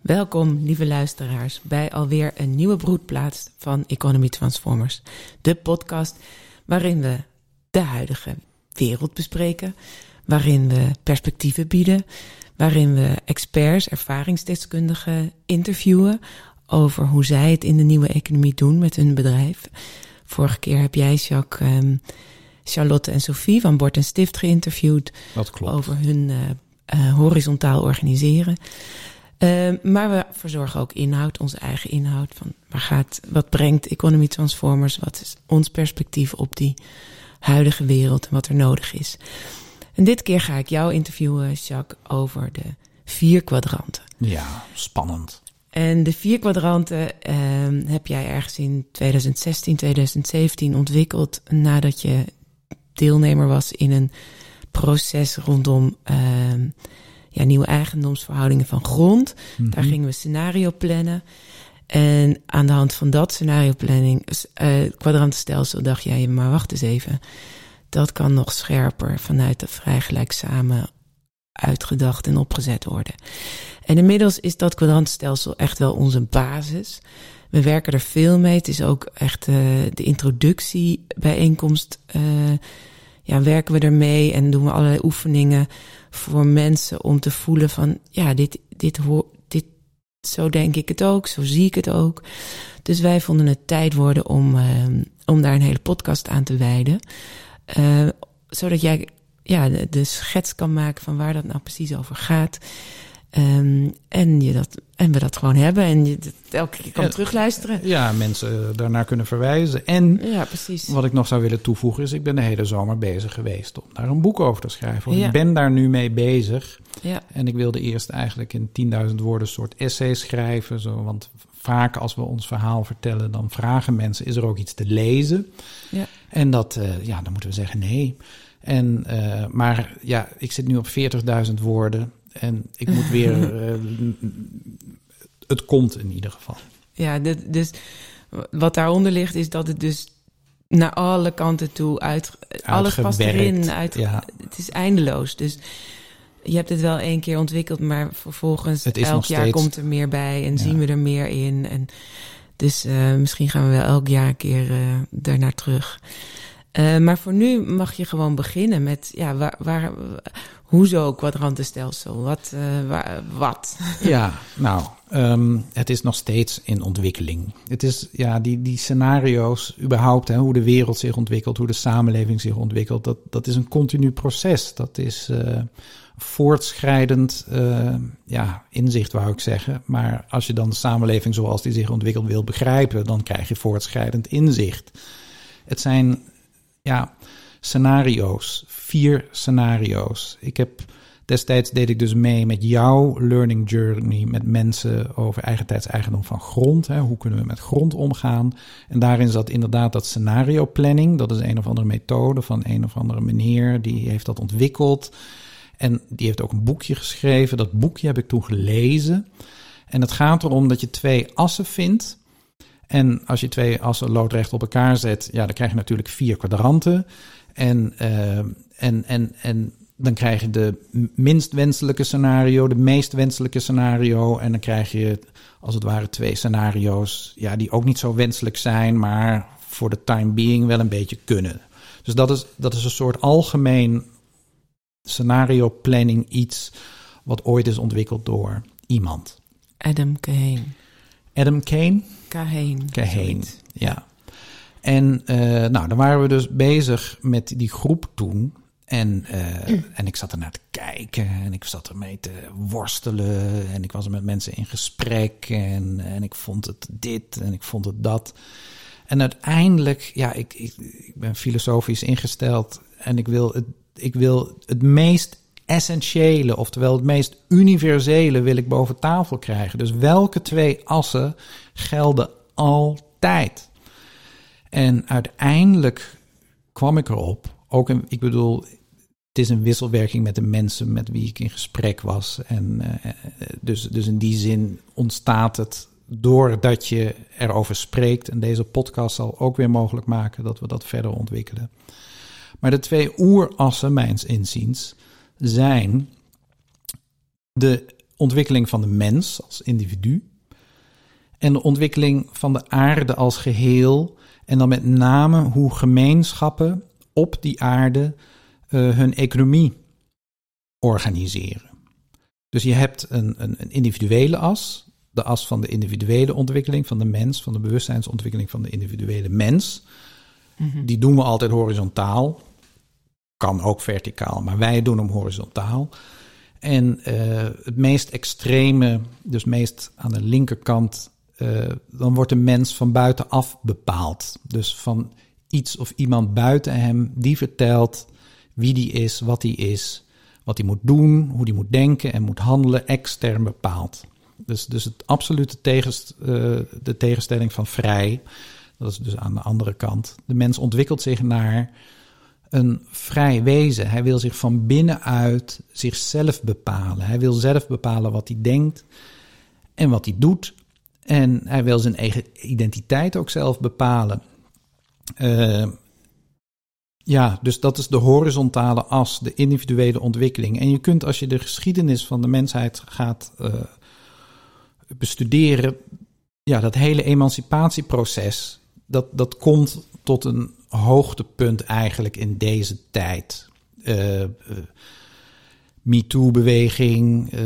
Welkom, lieve luisteraars, bij alweer een nieuwe broedplaats van Economy Transformers. De podcast waarin we de huidige wereld bespreken, waarin we perspectieven bieden, waarin we experts, ervaringsdeskundigen interviewen over hoe zij het in de nieuwe economie doen met hun bedrijf. Vorige keer heb jij, Jacques, ehm, Charlotte en Sophie van Bord en Stift geïnterviewd Dat klopt. over hun uh, uh, horizontaal organiseren. Uh, maar we verzorgen ook inhoud, onze eigen inhoud. Van waar gaat, wat brengt Economy Transformers? Wat is ons perspectief op die huidige wereld en wat er nodig is? En dit keer ga ik jou interviewen, Jacques, over de vier kwadranten. Ja, spannend. En de vier kwadranten uh, heb jij ergens in 2016, 2017 ontwikkeld nadat je deelnemer was in een proces rondom uh, ja, nieuwe eigendomsverhoudingen van grond. Mm -hmm. Daar gingen we scenario plannen. En aan de hand van dat scenario planning, uh, kwadrantenstelsel, dacht jij, maar wacht eens even. Dat kan nog scherper vanuit de vrij gelijk samen uitgedacht en opgezet worden. En inmiddels is dat kwadrantenstelsel echt wel onze basis. We werken er veel mee. Het is ook echt uh, de introductiebijeenkomst. Uh, ja, werken we ermee en doen we allerlei oefeningen voor mensen om te voelen van ja, dit, dit, dit, zo denk ik het ook, zo zie ik het ook. Dus wij vonden het tijd worden om, uh, om daar een hele podcast aan te wijden. Uh, zodat jij ja, de, de, schets kan maken van waar dat nou precies over gaat. Um, en, je dat, en we dat gewoon hebben en je elke keer kan ja, terugluisteren. Ja, mensen daarnaar kunnen verwijzen. En ja, precies. wat ik nog zou willen toevoegen is, ik ben de hele zomer bezig geweest om daar een boek over te schrijven. Ja. Ik ben daar nu mee bezig. Ja. En ik wilde eerst eigenlijk in 10.000 woorden een soort essay schrijven. Zo, want vaak als we ons verhaal vertellen, dan vragen mensen, is er ook iets te lezen? Ja. En dat, uh, ja, dan moeten we zeggen nee. En, uh, maar ja, ik zit nu op 40.000 woorden. En ik moet weer. uh, het komt in ieder geval. Ja, dit, dus wat daaronder ligt is dat het dus naar alle kanten toe uit. Alles past erin. Uit, ja. Het is eindeloos. Dus je hebt het wel één keer ontwikkeld, maar vervolgens elk jaar steeds... komt er meer bij en ja. zien we er meer in. En dus uh, misschien gaan we wel elk jaar een keer uh, daarnaar terug. Uh, maar voor nu mag je gewoon beginnen met, ja, waar, waar, hoezo kwadrantenstelsel? Wat? Uh, waar, wat? Ja, nou, um, het is nog steeds in ontwikkeling. Het is, ja, die, die scenario's, überhaupt, hè, hoe de wereld zich ontwikkelt, hoe de samenleving zich ontwikkelt, dat, dat is een continu proces. Dat is uh, voortschrijdend, ja, inzicht wou ik zeggen. Maar als je dan de samenleving zoals die zich ontwikkelt wil begrijpen, dan krijg je voortschrijdend inzicht. Het zijn ja, scenario's. Vier scenario's. Ik heb destijds deed ik dus mee met jouw learning journey met mensen over eigentijds eigendom van grond. Hè. Hoe kunnen we met grond omgaan? En daarin zat inderdaad dat scenario planning. Dat is een of andere methode van een of andere meneer. Die heeft dat ontwikkeld. En die heeft ook een boekje geschreven. Dat boekje heb ik toen gelezen. En het gaat erom dat je twee assen vindt. En als je twee assen loodrecht op elkaar zet, ja, dan krijg je natuurlijk vier kwadranten. En, uh, en, en, en dan krijg je de minst wenselijke scenario, de meest wenselijke scenario. En dan krijg je als het ware twee scenario's, ja, die ook niet zo wenselijk zijn, maar voor de time being wel een beetje kunnen. Dus dat is, dat is een soort algemeen scenario planning iets wat ooit is ontwikkeld door iemand. Adam Kahane. Adam Kane? Kahane. Kahane, ja. En uh, nou, dan waren we dus bezig met die groep toen. En, uh, mm. en ik zat er naar te kijken en ik zat ermee te worstelen. En ik was met mensen in gesprek en, en ik vond het dit en ik vond het dat. En uiteindelijk, ja, ik, ik, ik ben filosofisch ingesteld en ik wil het, ik wil het meest essentiële, oftewel het meest universele, wil ik boven tafel krijgen. Dus welke twee assen gelden altijd? En uiteindelijk kwam ik erop, ook ik bedoel, het is een wisselwerking met de mensen met wie ik in gesprek was. En uh, dus, dus in die zin ontstaat het doordat je erover spreekt. En deze podcast zal ook weer mogelijk maken dat we dat verder ontwikkelen. Maar de twee oerassen, mijns inziens, zijn de ontwikkeling van de mens als individu en de ontwikkeling van de aarde als geheel. En dan met name hoe gemeenschappen op die aarde uh, hun economie organiseren. Dus je hebt een, een, een, individuele as, de as van de individuele ontwikkeling van de mens, van de bewustzijnsontwikkeling van de individuele mens. Mm-hmm. Die doen we altijd horizontaal. Kan ook verticaal, maar wij doen hem horizontaal. En uh, het meest extreme, dus meest aan de linkerkant, uh, dan wordt de mens van buitenaf bepaald. Dus van iets of iemand buiten hem die vertelt wie die is, wat die is, wat hij moet doen, hoe hij moet denken en moet handelen, extern bepaald. Dus, dus het absolute tegenst, uh, de tegenstelling van vrij, dat is dus aan de andere kant. De mens ontwikkelt zich naar een vrij wezen. Hij wil zich van binnenuit zichzelf bepalen. Hij wil zelf bepalen wat hij denkt en wat hij doet. En hij wil zijn eigen identiteit ook zelf bepalen. Uh, ja, dus dat is de horizontale as, de individuele ontwikkeling. En je kunt als je de geschiedenis van de mensheid gaat uh, bestuderen, ja, dat hele emancipatieproces, dat, dat komt tot een hoogtepunt eigenlijk in deze tijd. Uh, MeToo-beweging, uh,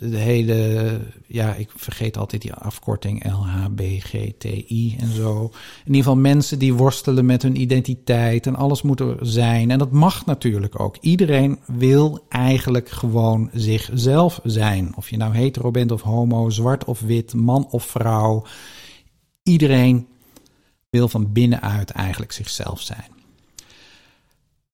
de hele, ja, ik vergeet altijd die afkorting LHBGTI en zo. In ieder geval mensen die worstelen met hun identiteit en alles moet er zijn. En dat mag natuurlijk ook. Iedereen wil eigenlijk gewoon zichzelf zijn. Of je nou hetero bent of homo, zwart of wit, man of vrouw. Iedereen van binnenuit eigenlijk zichzelf zijn.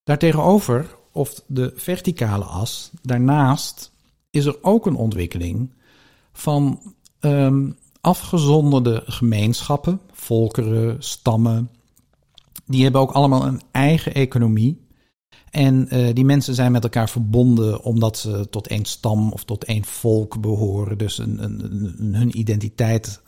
Daartegenover of de verticale as. Daarnaast is er ook een ontwikkeling van um, afgezonderde gemeenschappen, volkeren, stammen. Die hebben ook allemaal een eigen economie. En uh, die mensen zijn met elkaar verbonden omdat ze tot één stam of tot één volk behoren. Dus een, een, een, hun identiteit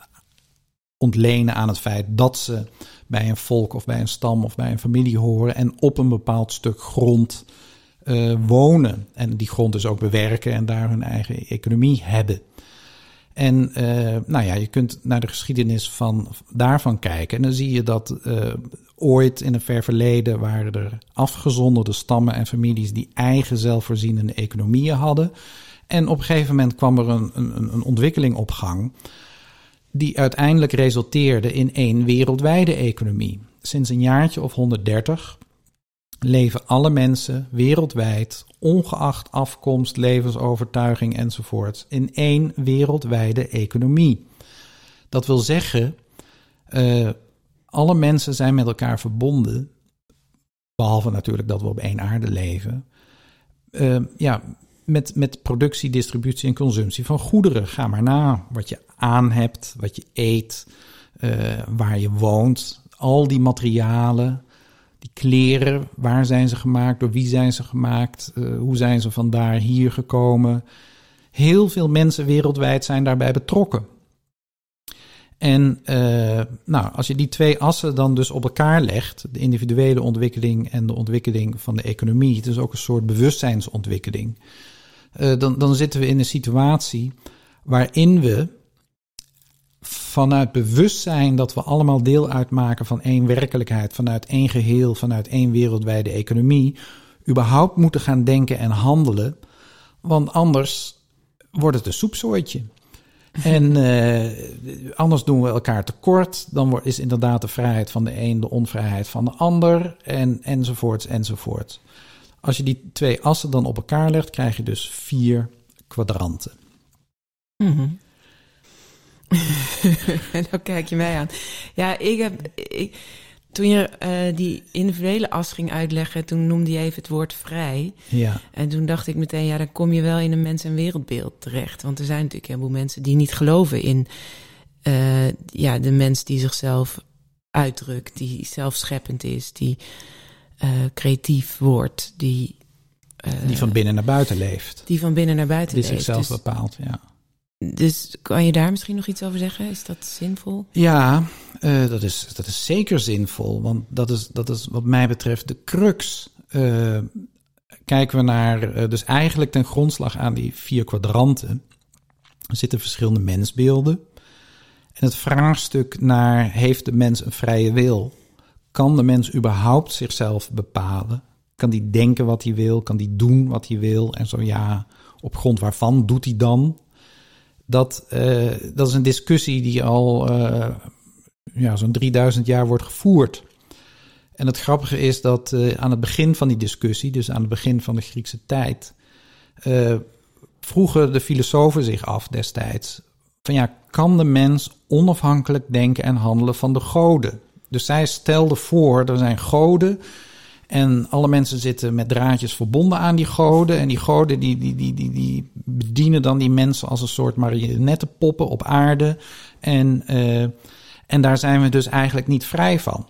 ontlenen aan het feit dat ze bij een volk of bij een stam of bij een familie horen en op een bepaald stuk grond uh, wonen. En die grond dus ook bewerken en daar hun eigen economie hebben. En uh, nou ja, je kunt naar de geschiedenis van, daarvan kijken. En dan zie je dat uh, ooit in een ver verleden waren er afgezonderde stammen en families die eigen zelfvoorzienende economieën hadden. En op een gegeven moment kwam er een, een, een ontwikkeling op gang die uiteindelijk resulteerde in één wereldwijde economie. Sinds een jaartje of 130 leven alle mensen wereldwijd, ongeacht afkomst, levensovertuiging enzovoort, in één wereldwijde economie. Dat wil zeggen, uh, alle mensen zijn met elkaar verbonden, behalve natuurlijk dat we op één aarde leven. Uh, ja, met, met productie, distributie en consumptie van goederen. Ga maar na wat je aan hebt, wat je eet, uh, waar je woont. Al die materialen, die kleren, waar zijn ze gemaakt, door wie zijn ze gemaakt, uh, hoe zijn ze vandaar hier gekomen. Heel veel mensen wereldwijd zijn daarbij betrokken. En uh, nou, als je die twee assen dan dus op elkaar legt, de individuele ontwikkeling en de ontwikkeling van de economie, het is ook een soort bewustzijnsontwikkeling, dan, dan zitten we in een situatie waarin we vanuit bewustzijn dat we allemaal deel uitmaken van één werkelijkheid, vanuit één geheel, vanuit één wereldwijde economie, überhaupt moeten gaan denken en handelen. Want anders wordt het een soepsoortje. En uh, anders doen we elkaar tekort. Dan is inderdaad de vrijheid van de een de onvrijheid van de ander. En, enzovoorts, enzovoort. Als je die twee assen dan op elkaar legt, krijg je dus vier kwadranten. Mm en dan kijk je mij aan. Ja, ik heb. Ik, toen je uh, die individuele as ging uitleggen, toen noemde je even het woord vrij. Ja. En toen dacht ik meteen, ja, dan kom je wel in een mens- en wereldbeeld terecht. Want er zijn natuurlijk een heleboel mensen die niet geloven in uh, ja, de mens die zichzelf uitdrukt, die zelfscheppend is, die uh, creatief wordt, die. die van binnen naar buiten leeft. Die van binnen naar buiten die leeft. Die zichzelf dus, bepaalt, ja. Dus kan je daar misschien nog iets over zeggen? Is dat zinvol? Ja, uh, dat, is, dat is zeker zinvol. Want dat is, dat is wat mij betreft de crux. Uh, kijken we naar, uh, dus eigenlijk ten grondslag aan die vier kwadranten. Zitten verschillende mensbeelden. En het vraagstuk naar heeft de mens een vrije wil? Kan de mens überhaupt zichzelf bepalen? Kan die denken wat hij wil? Kan die doen wat hij wil? En zo ja, op grond waarvan doet hij dan? Dat, uh, dat is een discussie die al uh, ja, zo'n 3000 jaar wordt gevoerd. En het grappige is dat uh, aan het begin van die discussie, dus aan het begin van de Griekse tijd, vroegen de filosofen zich af destijds: van ja, kan de mens onafhankelijk denken en handelen van de goden? Dus zij stelden voor, er zijn goden en alle mensen zitten met draadjes verbonden aan die goden. En die goden die, die, die, die, die bedienen dan die mensen als een soort marionettenpoppen op aarde. En, uh, en daar zijn we dus eigenlijk niet vrij van.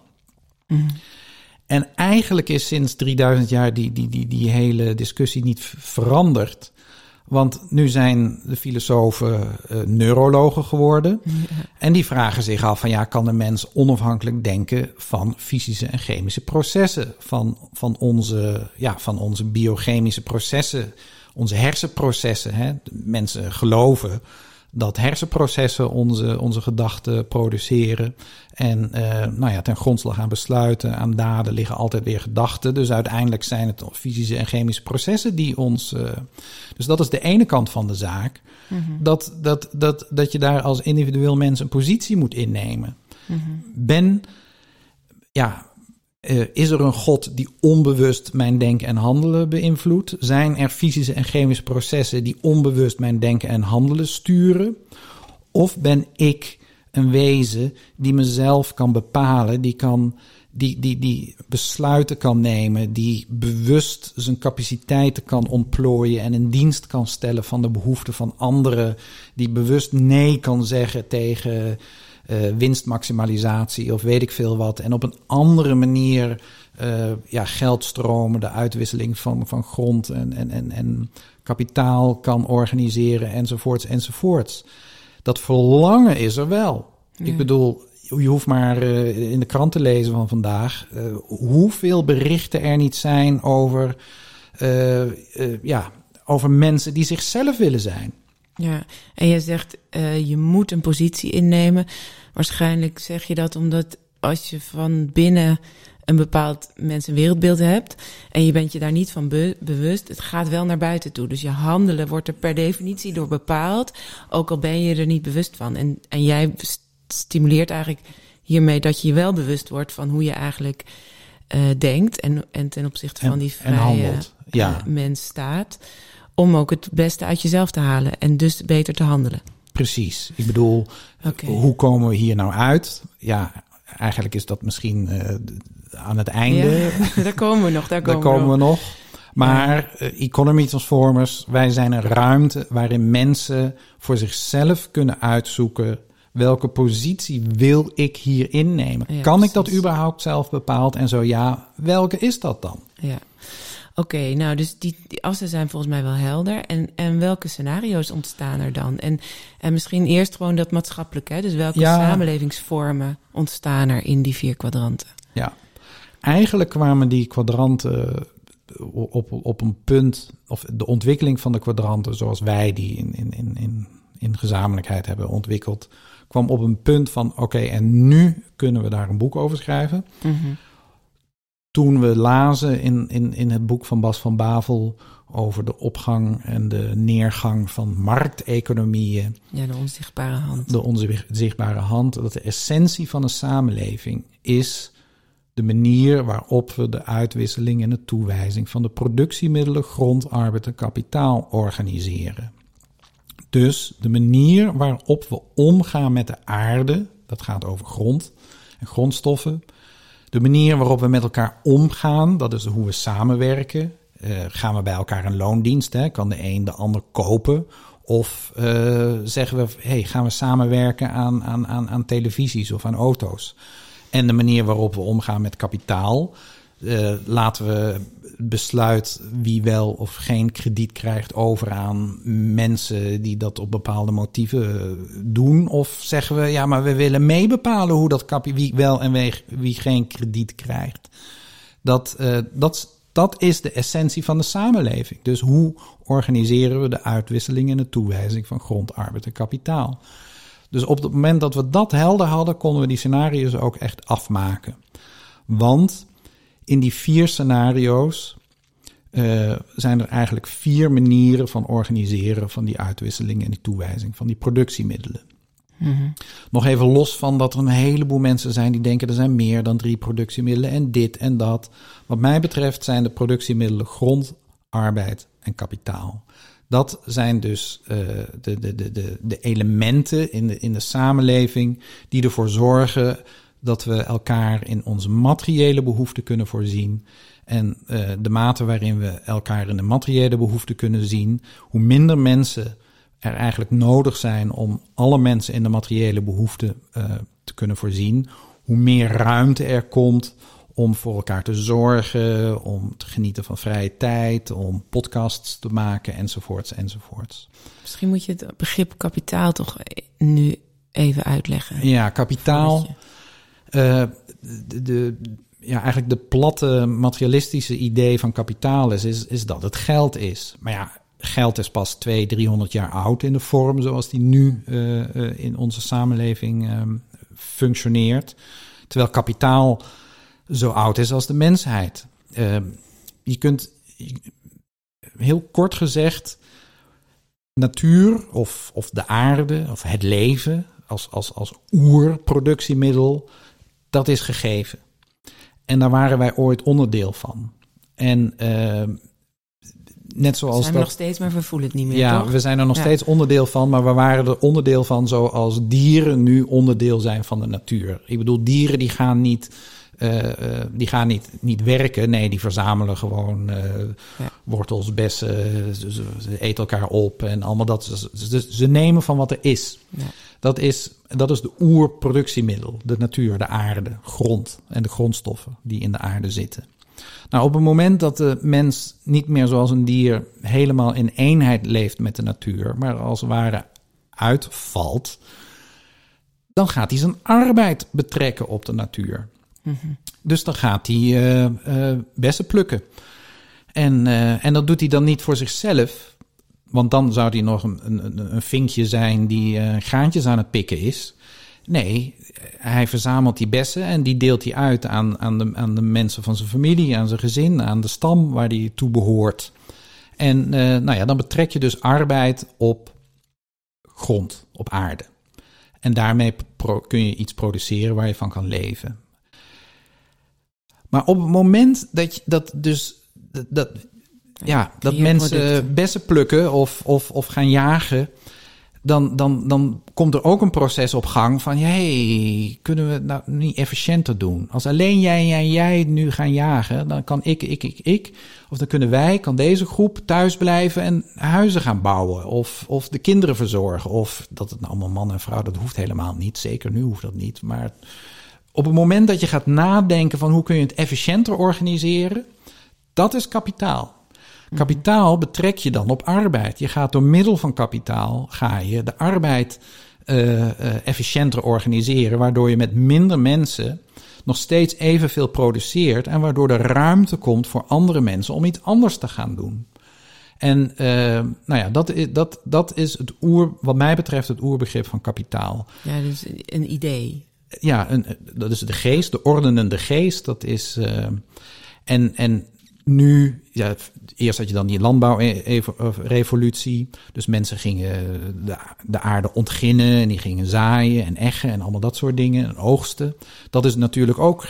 Mm. En eigenlijk is sinds 3000 jaar die, die, die, die hele discussie niet veranderd. Want nu zijn de filosofen uh, neurologen geworden. En die vragen zich af van ja, kan de mens onafhankelijk denken van fysische en chemische processen? Van, van, onze, ja, van onze biochemische processen, onze hersenprocessen. Hè? Mensen geloven dat hersenprocessen onze, onze gedachten produceren. En uh, nou ja, ten grondslag aan besluiten, aan daden liggen altijd weer gedachten. Dus uiteindelijk zijn het fysische en chemische processen die ons. Uh, dus dat is de ene kant van de zaak. Mm -hmm. dat, dat, dat, dat je daar als individueel mens een positie moet innemen. Mm -hmm. Ben. Ja, uh, is er een God die onbewust mijn denken en handelen beïnvloedt? Zijn er fysische en chemische processen die onbewust mijn denken en handelen sturen? Of ben ik een wezen die mezelf kan bepalen, die, kan, die, die, die besluiten kan nemen, die bewust zijn capaciteiten kan ontplooien en in dienst kan stellen van de behoeften van anderen, die bewust nee kan zeggen tegen winstmaximalisatie of weet ik veel wat. En op een andere manier uh, ja, geldstromen, de uitwisseling van, van grond en, en, en, en kapitaal kan organiseren enzovoorts enzovoorts. Dat verlangen is er wel. Ja. Ik bedoel, je hoeft maar uh, in de krant te lezen van vandaag uh, hoeveel berichten er niet zijn over, uh, ja, over mensen die zichzelf willen zijn. Ja, en je zegt uh, je moet een positie innemen. Waarschijnlijk zeg je dat omdat als je van binnen een bepaald mens- en wereldbeeld hebt en je bent je daar niet van be bewust, het gaat wel naar buiten toe. Dus je handelen wordt er per definitie door bepaald, ook al ben je er niet bewust van. En, en jij stimuleert eigenlijk hiermee dat je je wel bewust wordt van hoe je eigenlijk uh, denkt en, en ten opzichte van die vrije ja. uh, mens staat om ook het beste uit jezelf te halen en dus beter te handelen. Precies. Ik bedoel, okay. hoe komen we hier nou uit? Ja, eigenlijk is dat misschien uh, aan het einde. Ja, daar komen we nog. Daar komen, daar komen we, nog. nog. Maar uh, Economy Transformers, wij zijn een ruimte waarin mensen voor zichzelf kunnen uitzoeken welke positie wil ik hier innemen? Ja, kan precies. ik dat überhaupt zelf bepaald? En zo ja, welke is dat dan? Ja. Oké, okay, nou, dus die, die assen zijn volgens mij wel helder. En, en welke scenario's ontstaan er dan? En, en misschien eerst gewoon dat maatschappelijk, hè? Dus welke ja. samenlevingsvormen ontstaan er in die vier kwadranten? Ja, eigenlijk kwamen die kwadranten op, op een punt, of de ontwikkeling van de kwadranten zoals wij die in, in, in, in, in gezamenlijkheid hebben ontwikkeld, kwam op een punt van: oké, okay, en nu kunnen we daar een boek over schrijven. Mm -hmm toen we lazen in, in, in het boek van Bas van Bavel over de opgang en de neergang van markteconomieën. Ja, de onzichtbare hand. De onzichtbare hand. Dat de essentie van een samenleving is de manier waarop we de uitwisseling en de toewijzing van de productiemiddelen, grond, arbeid en kapitaal organiseren. Dus de manier waarop we omgaan met de aarde, dat gaat over grond en grondstoffen, de manier waarop we met elkaar omgaan, dat is hoe we samenwerken. Uh, gaan we bij elkaar een loondienst? Hè? Kan de een de ander kopen? Of uh, zeggen we, hey, gaan we samenwerken aan, aan, aan, aan televisies of aan auto's? En de manier waarop we omgaan met kapitaal. Uh, laten we besluit wie wel of geen krediet krijgt over aan mensen die dat op bepaalde motieven doen? Of zeggen we, ja, maar we willen meebepalen hoe dat kapie, wie wel en wie, geen krediet krijgt? Dat, uh, dat, dat is de essentie van de samenleving. Dus hoe organiseren we de uitwisseling en de toewijzing van grond, arbeid en kapitaal? Dus op het moment dat we dat helder hadden, konden we die scenario's ook echt afmaken. Want in die vier scenario's uh, zijn er eigenlijk vier manieren van organiseren van die uitwisseling en die toewijzing van die productiemiddelen. Mm Nog even los van dat er een heleboel mensen zijn die denken er zijn meer dan drie productiemiddelen en dit en dat. Wat mij betreft zijn de productiemiddelen grond, arbeid en kapitaal. Dat zijn dus uh, de, de, de, de elementen in de, in de samenleving die ervoor zorgen dat we elkaar in onze materiële behoeften kunnen voorzien. En uh, de mate waarin we elkaar in de materiële behoeften kunnen zien, hoe minder mensen er eigenlijk nodig zijn om alle mensen in de materiële behoeften uh, te kunnen voorzien, hoe meer ruimte er komt om voor elkaar te zorgen, om te genieten van vrije tijd, om podcasts te maken enzovoorts enzovoorts. Misschien moet je het begrip kapitaal toch nu even uitleggen. Ja, kapitaal. Uh, de, ja, eigenlijk de platte materialistische idee van kapitaal is, is, is dat het geld is. Maar ja, geld is pas 200, 300 jaar oud in de vorm zoals die nu uh, uh, in onze samenleving um, functioneert. Terwijl kapitaal zo oud is als de mensheid. Uh, je kunt heel kort gezegd, natuur of, of de aarde of het leven als, als, als oerproductiemiddel, dat is gegeven. En daar waren wij ooit onderdeel van. En uh, net zoals. We zijn dat, nog steeds, maar we voelen het niet meer. Ja, toch? we zijn er nog ja. steeds onderdeel van, maar we waren er onderdeel van zoals dieren nu onderdeel zijn van de natuur. Ik bedoel, dieren die gaan niet. Uh, uh, die gaan niet, niet werken. Nee, die verzamelen gewoon uh, ja. wortels, bessen. Ze, ze, eten elkaar op en allemaal dat. Ze, ze nemen van wat er is. Ja. Dat is, dat is de oerproductiemiddel, de natuur, de aarde, grond en de grondstoffen die in de aarde zitten. Nou, op het moment dat de mens niet meer zoals een dier helemaal in eenheid leeft met de natuur, maar als het ware uitvalt, dan gaat hij zijn arbeid betrekken op de natuur. Mm-hmm. Dus dan gaat hij uh, uh, bessen plukken. En, uh, en dat doet hij dan niet voor zichzelf, want dan zou hij nog een, een, een vinkje zijn die uh, graantjes aan het pikken is. Nee, hij verzamelt die bessen en die deelt hij uit aan, aan, de, aan de mensen van zijn familie, aan zijn gezin, aan de stam waar hij toe behoort. En uh, nou ja, dan betrek je dus arbeid op grond, op aarde. En daarmee kun je iets produceren waar je van kan leven. Maar op het moment dat je dat dus dat ja, dat mensen bessen plukken of, of, of gaan jagen, dan, dan, dan komt er ook een proces op gang van, hey, kunnen we het nou niet efficiënter doen? Als alleen jij en jij nu gaan jagen, dan kan ik, ik, ik, ik, of dan kunnen wij, kan deze groep thuis blijven en huizen gaan bouwen, of, of de kinderen verzorgen, of dat het nou allemaal man en vrouw, dat hoeft helemaal niet, zeker nu hoeft dat niet, maar op het moment dat je gaat nadenken van hoe kun je het efficiënter organiseren, dat is kapitaal. Kapitaal betrek je dan op arbeid. Je gaat door middel van kapitaal ga je de arbeid uh, uh, efficiënter organiseren, waardoor je met minder mensen nog steeds evenveel produceert en waardoor er ruimte komt voor andere mensen om iets anders te gaan doen. En uh, nou ja, dat is, dat, dat is het oer, wat mij betreft, het oerbegrip van kapitaal. Ja, dus een idee. Ja, een, dat is de geest, de ordenende geest. Dat is. en, en nu, ja, eerst had je dan die landbouwrevolutie. Dus mensen gingen de, de, aarde ontginnen en die gingen zaaien en eggen en allemaal dat soort dingen. En oogsten. Dat is natuurlijk ook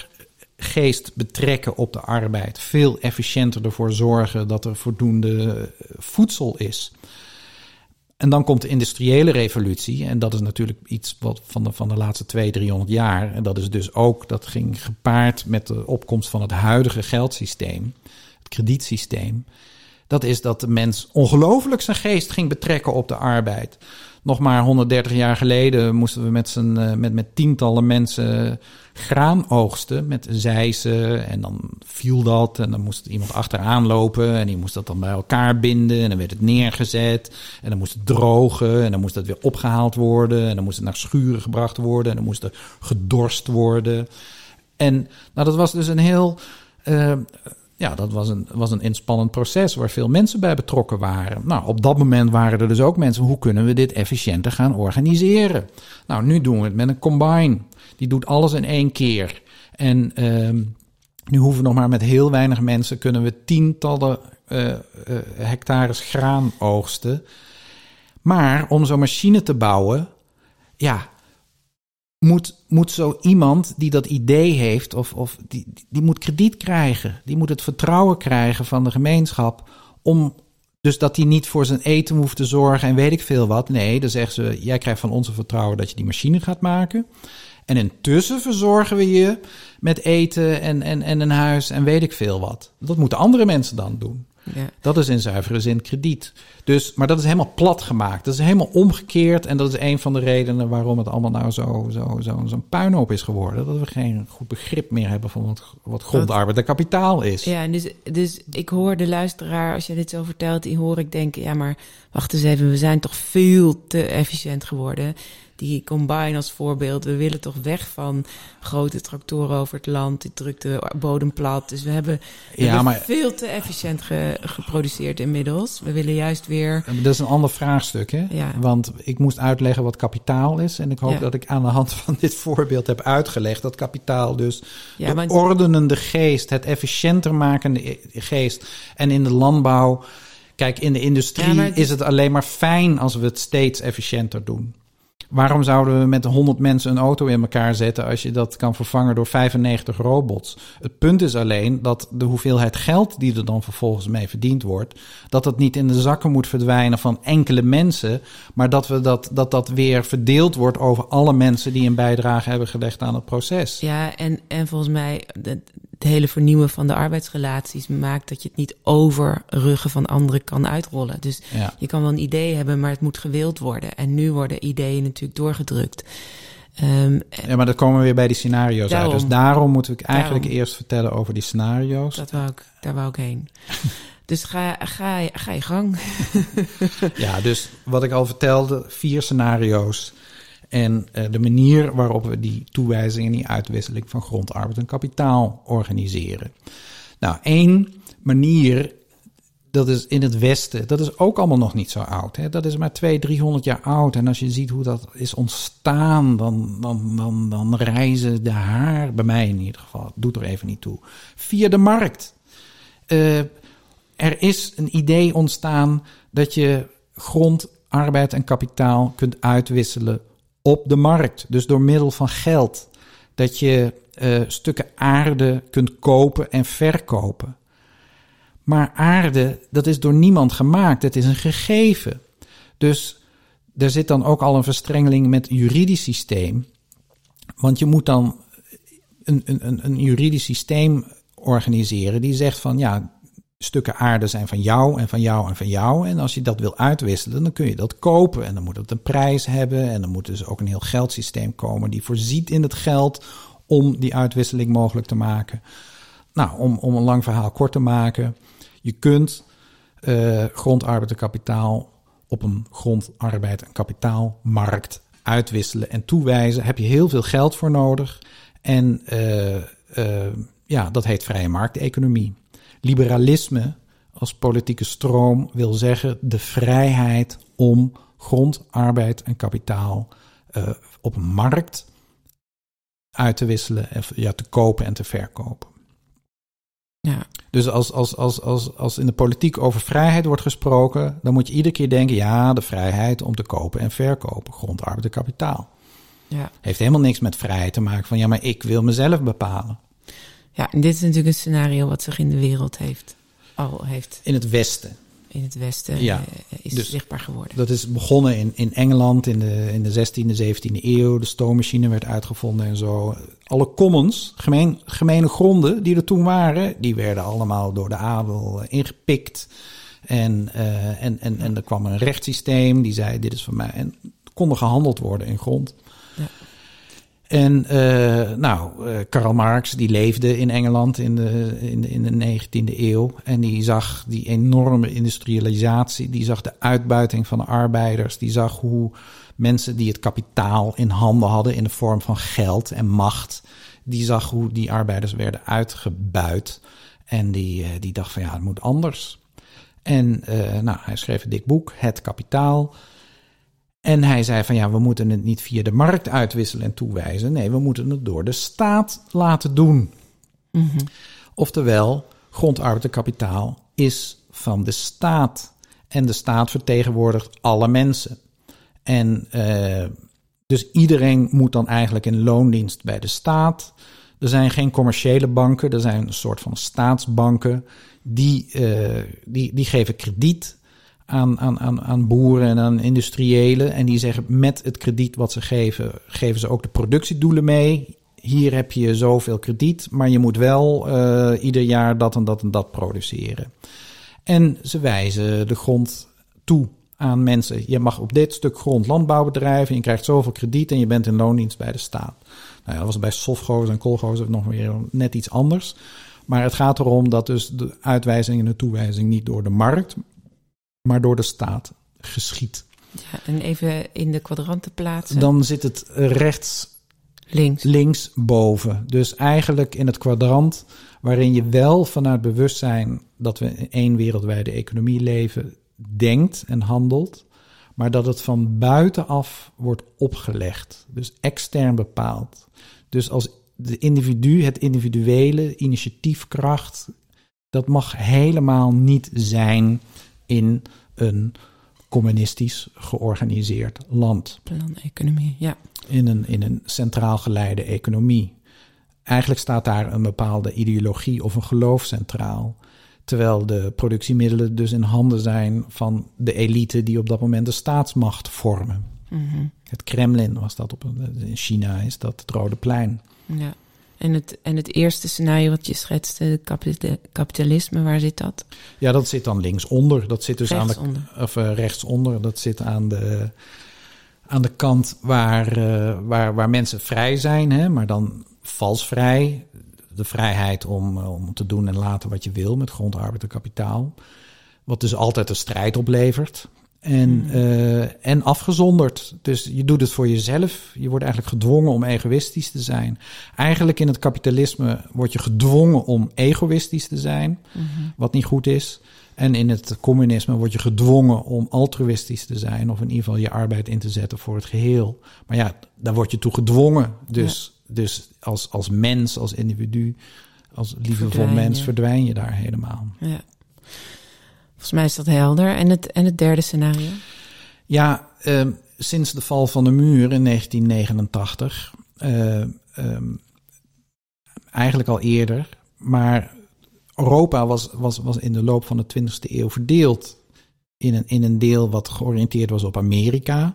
geest betrekken op de arbeid. Veel efficiënter ervoor zorgen dat er voldoende voedsel is. En dan komt de industriële revolutie. En dat is natuurlijk iets wat van de, van de laatste 200, 300 jaar. En dat is dus ook, dat ging gepaard met de opkomst van het huidige geldsysteem kredietsysteem. Dat is dat de mens ongelooflijk zijn geest ging betrekken op de arbeid. Nog maar 130 jaar geleden moesten we met, z'n, met, met tientallen mensen graan oogsten met zijzen. En dan viel dat en dan moest iemand achteraan lopen en die moest dat dan bij elkaar binden. En dan werd het neergezet en dan moest het drogen en dan moest het weer opgehaald worden. En dan moest het naar schuren gebracht worden en dan moest er gedorst worden. En nou, dat was dus een heel... Uh, ja, dat was een, was een inspannend proces waar veel mensen bij betrokken waren. Nou, op dat moment waren er dus ook mensen, hoe kunnen we dit efficiënter gaan organiseren? Nou, nu doen we het met een combine. Die doet alles in één keer. En ehm, nu hoeven we nog maar met heel weinig mensen, kunnen we tientallen uh, hectares graan oogsten. Maar om zo'n machine te bouwen, ja, moet, moet zo iemand die dat idee heeft, of, of die, die moet krediet krijgen. Die moet het vertrouwen krijgen van de gemeenschap. Om dus dat hij niet voor zijn eten hoeft te zorgen en weet ik veel wat. Nee, dan zeggen ze: jij krijgt van onze vertrouwen dat je die machine gaat maken. En intussen verzorgen we je met eten en, en, en een huis en weet ik veel wat. Dat moeten andere mensen dan doen. Ja. Dat is in zuivere zin krediet. Dus, maar dat is helemaal plat gemaakt. Dat is helemaal omgekeerd. En dat is een van de redenen waarom het allemaal nou zo, zo, zo, zo'n puinhoop is geworden. Dat we geen goed begrip meer hebben van wat, wat grondarbeid en kapitaal is. Ja, dus, dus ik hoor de luisteraar, als je dit zo vertelt, die hoor ik denken: ja, maar wacht eens even, we zijn toch veel te efficiënt geworden die combine als voorbeeld. We willen toch weg van grote tractoren over het land. Die drukt de bodem plat. Dus we hebben, ja, maar, veel te efficiënt geproduceerd inmiddels. We willen juist weer... Dat is een ander vraagstuk, hè? Ja. Want ik moest uitleggen wat kapitaal is. En ik hoop dat ik aan de hand van dit voorbeeld heb uitgelegd... dat kapitaal dus ja, de ordenende geest, het efficiënter makende geest... en in de landbouw... Kijk, in de industrie is het alleen maar fijn als we het steeds efficiënter doen. Waarom zouden we met 100 mensen een auto in elkaar zetten als je dat kan vervangen door 95 robots? Het punt is alleen dat de hoeveelheid geld die er dan vervolgens mee verdiend wordt, dat dat niet in de zakken moet verdwijnen van enkele mensen, maar dat we dat, dat, dat weer verdeeld wordt over alle mensen die een bijdrage hebben gelegd aan het proces. Ja, en, en volgens mij, het hele vernieuwen van de arbeidsrelaties maakt dat je het niet over ruggen van anderen kan uitrollen. Dus je kan wel een idee hebben, maar het moet gewild worden. En nu worden ideeën natuurlijk doorgedrukt. Um, ja, maar dan komen we weer bij die scenario's uit. Dus daarom moeten we eigenlijk eerst vertellen over die scenario's. Dat wou ik, daar wou ik heen. dus ga, ga, ga je gang. ja, dus wat ik al vertelde, vier scenario's. En uh, de manier waarop we die toewijzing en die uitwisseling van grond, arbeid en kapitaal organiseren. Nou, één manier, dat is in het Westen, dat is ook allemaal nog niet zo oud. Hè? Dat is maar 200, 300 jaar oud. En als je ziet hoe dat is ontstaan, dan, dan, dan, dan reizen de haar, bij mij in ieder geval, doet er even niet toe, via de markt. Uh, er is een idee ontstaan dat je grond, arbeid en kapitaal kunt uitwisselen op de markt. Dus door middel van geld. Dat je uh, stukken aarde kunt kopen en verkopen. Maar aarde, dat is door niemand gemaakt. Het is een gegeven. Dus er zit dan ook al een verstrengeling met het juridisch systeem. Want je moet dan een, een, een juridisch systeem organiseren die zegt van ja, stukken aarde zijn van jou en van jou en van jou. En als je dat wil uitwisselen, dan kun je dat kopen. En dan moet het een prijs hebben. En dan moet dus ook een heel geldsysteem komen die voorziet in het geld om die uitwisseling mogelijk te maken. Nou, om, om een lang verhaal kort te maken. Je kunt uh, grondarbeid en kapitaal op een grondarbeid en kapitaalmarkt uitwisselen en toewijzen. Heb je heel veel geld voor nodig. En uh, uh, ja, dat heet vrije markteconomie. Liberalisme als politieke stroom wil zeggen de vrijheid om grond, arbeid en kapitaal uh, op een markt uit te wisselen, ja, te kopen en te verkopen. Ja. Dus als, als, als, als, als in de politiek over vrijheid wordt gesproken, dan moet je iedere keer denken: ja, de vrijheid om te kopen en verkopen, grond, arbeid en kapitaal. Ja. Heeft helemaal niks met vrijheid te maken van ja, maar ik wil mezelf bepalen. Ja, en dit is natuurlijk een scenario wat zich in de wereld heeft, al heeft. In het Westen. In het Westen ja, eh, is dus zichtbaar geworden. Dat is begonnen in, in Engeland in de, in de 16e, 17e eeuw. De stoommachine werd uitgevonden en zo. Alle commons, gemeen, gemene gronden die er toen waren, die werden allemaal door de adel eh, ingepikt. En, uh, en, en, en er kwam een rechtssysteem die zei: Dit is van mij. En konden gehandeld worden in grond. En uh, nou, uh, Karl Marx die leefde in Engeland in de, in, de, in de 19e eeuw. En die zag die enorme industrialisatie. Die zag de uitbuiting van de arbeiders. Die zag hoe mensen die het kapitaal in handen hadden in de vorm van geld en macht. Die zag hoe die arbeiders werden uitgebuit. En die, die dacht van ja, het moet anders. En nou, hij schreef een dik boek, Het Kapitaal. En hij zei van ja, we moeten het niet via de markt uitwisselen en toewijzen. Nee, we moeten het door de staat laten doen. Mm Oftewel, grondarbeid en kapitaal is van de staat. En de staat vertegenwoordigt alle mensen. En uh, dus iedereen moet dan eigenlijk in loondienst bij de staat. Er zijn geen commerciële banken, er zijn een soort van staatsbanken. Die, uh, die, die geven krediet aan, aan, aan, aan boeren en aan industriëlen. En die zeggen met het krediet wat ze geven, geven ze ook de productiedoelen mee. Hier heb je zoveel krediet, maar je moet wel uh, ieder jaar dat en dat en dat produceren. En ze wijzen de grond toe aan mensen. Je mag op dit stuk grond landbouw bedrijven. Je krijgt zoveel krediet en je bent in loondienst bij de staat. Nou ja, dat was bij Sofgoos en Kolgoos nog weer net iets anders. Maar het gaat erom dat dus de uitwijzing en de toewijzing niet door de markt, maar door de staat geschiet. Ja, en even in de kwadranten plaatsen. Dan zit het rechts links. links boven. Dus eigenlijk in het kwadrant waarin je wel vanuit bewustzijn dat we in één wereldwijde economie leven, denkt en handelt, maar dat het van buitenaf wordt opgelegd, dus extern bepaald. Dus als de individu, het individuele initiatiefkracht, dat mag helemaal niet zijn in een communistisch georganiseerd land. Plan-economie, ja. In een, in een centraal geleide economie. Eigenlijk staat daar een bepaalde ideologie of een geloof centraal. Terwijl de productiemiddelen dus in handen zijn van de elite die op dat moment de staatsmacht vormen. Mm Het Kremlin was dat op in China is dat het Rode Plein. Ja. En het, en het eerste scenario wat je schetste, kapitalisme, waar zit dat? Ja, dat zit dan linksonder. Dat zit dus aan de of uh, rechtsonder. Dat zit aan de, aan de kant waar, uh, waar, waar mensen vrij zijn, hè, maar dan vals vrij de vrijheid om, eh, om te doen en laten wat je wil met grond, arbeid en kapitaal. Wat dus altijd een strijd oplevert. En, uh, en afgezonderd. Dus je doet het voor jezelf. Je wordt eigenlijk gedwongen om egoïstisch te zijn. Eigenlijk in het kapitalisme word je gedwongen om egoïstisch te zijn, mm -hmm. wat niet goed is. En in het communisme word je gedwongen om altruïstisch te zijn, of in ieder geval je arbeid in te zetten voor het geheel. Maar ja, daar word je toe gedwongen. Dus ja. Dus als, als mens, als individu, als liefdevol mens, verdwijn je daar helemaal. Ja. Volgens mij is dat helder. En het, en het derde scenario? Ja, uh, sinds de val van de muur in 1989, uh, um, eigenlijk al eerder, maar Europa was, was, was in de loop van de 20e eeuw verdeeld in een, in een deel wat georiënteerd was op Amerika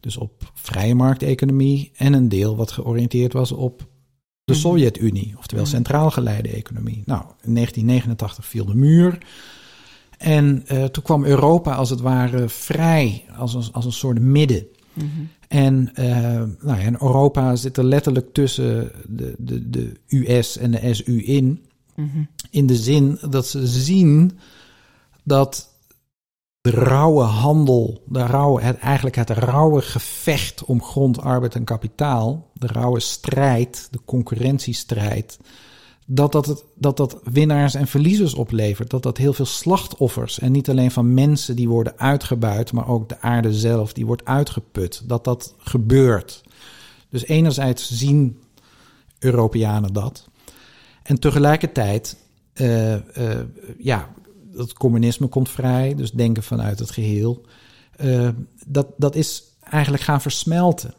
dus op vrije markteconomie, en een deel wat georiënteerd was op de mhm. Sovjet-Unie, oftewel mhm. centraal geleide economie. Nou, in 1989 viel de muur. En uh, toen kwam Europa als het ware vrij, als een, als een soort midden. Mm -hmm. En uh, nou ja, in Europa zit er letterlijk tussen de, de, de US en de SU in. Mm -hmm. In de zin dat ze zien dat de rauwe handel, de rauwe, het, eigenlijk het rauwe gevecht om grond, arbeid en kapitaal, de rauwe strijd, de concurrentiestrijd, dat dat, het, dat dat winnaars en verliezers oplevert. Dat dat heel veel slachtoffers en niet alleen van mensen die worden uitgebuit, maar ook de aarde zelf die wordt uitgeput. Dat dat gebeurt. Dus enerzijds zien Europeanen dat. En tegelijkertijd, uh, uh, ja, het communisme komt vrij, dus denken vanuit het geheel. Uh, dat, dat is eigenlijk gaan versmelten.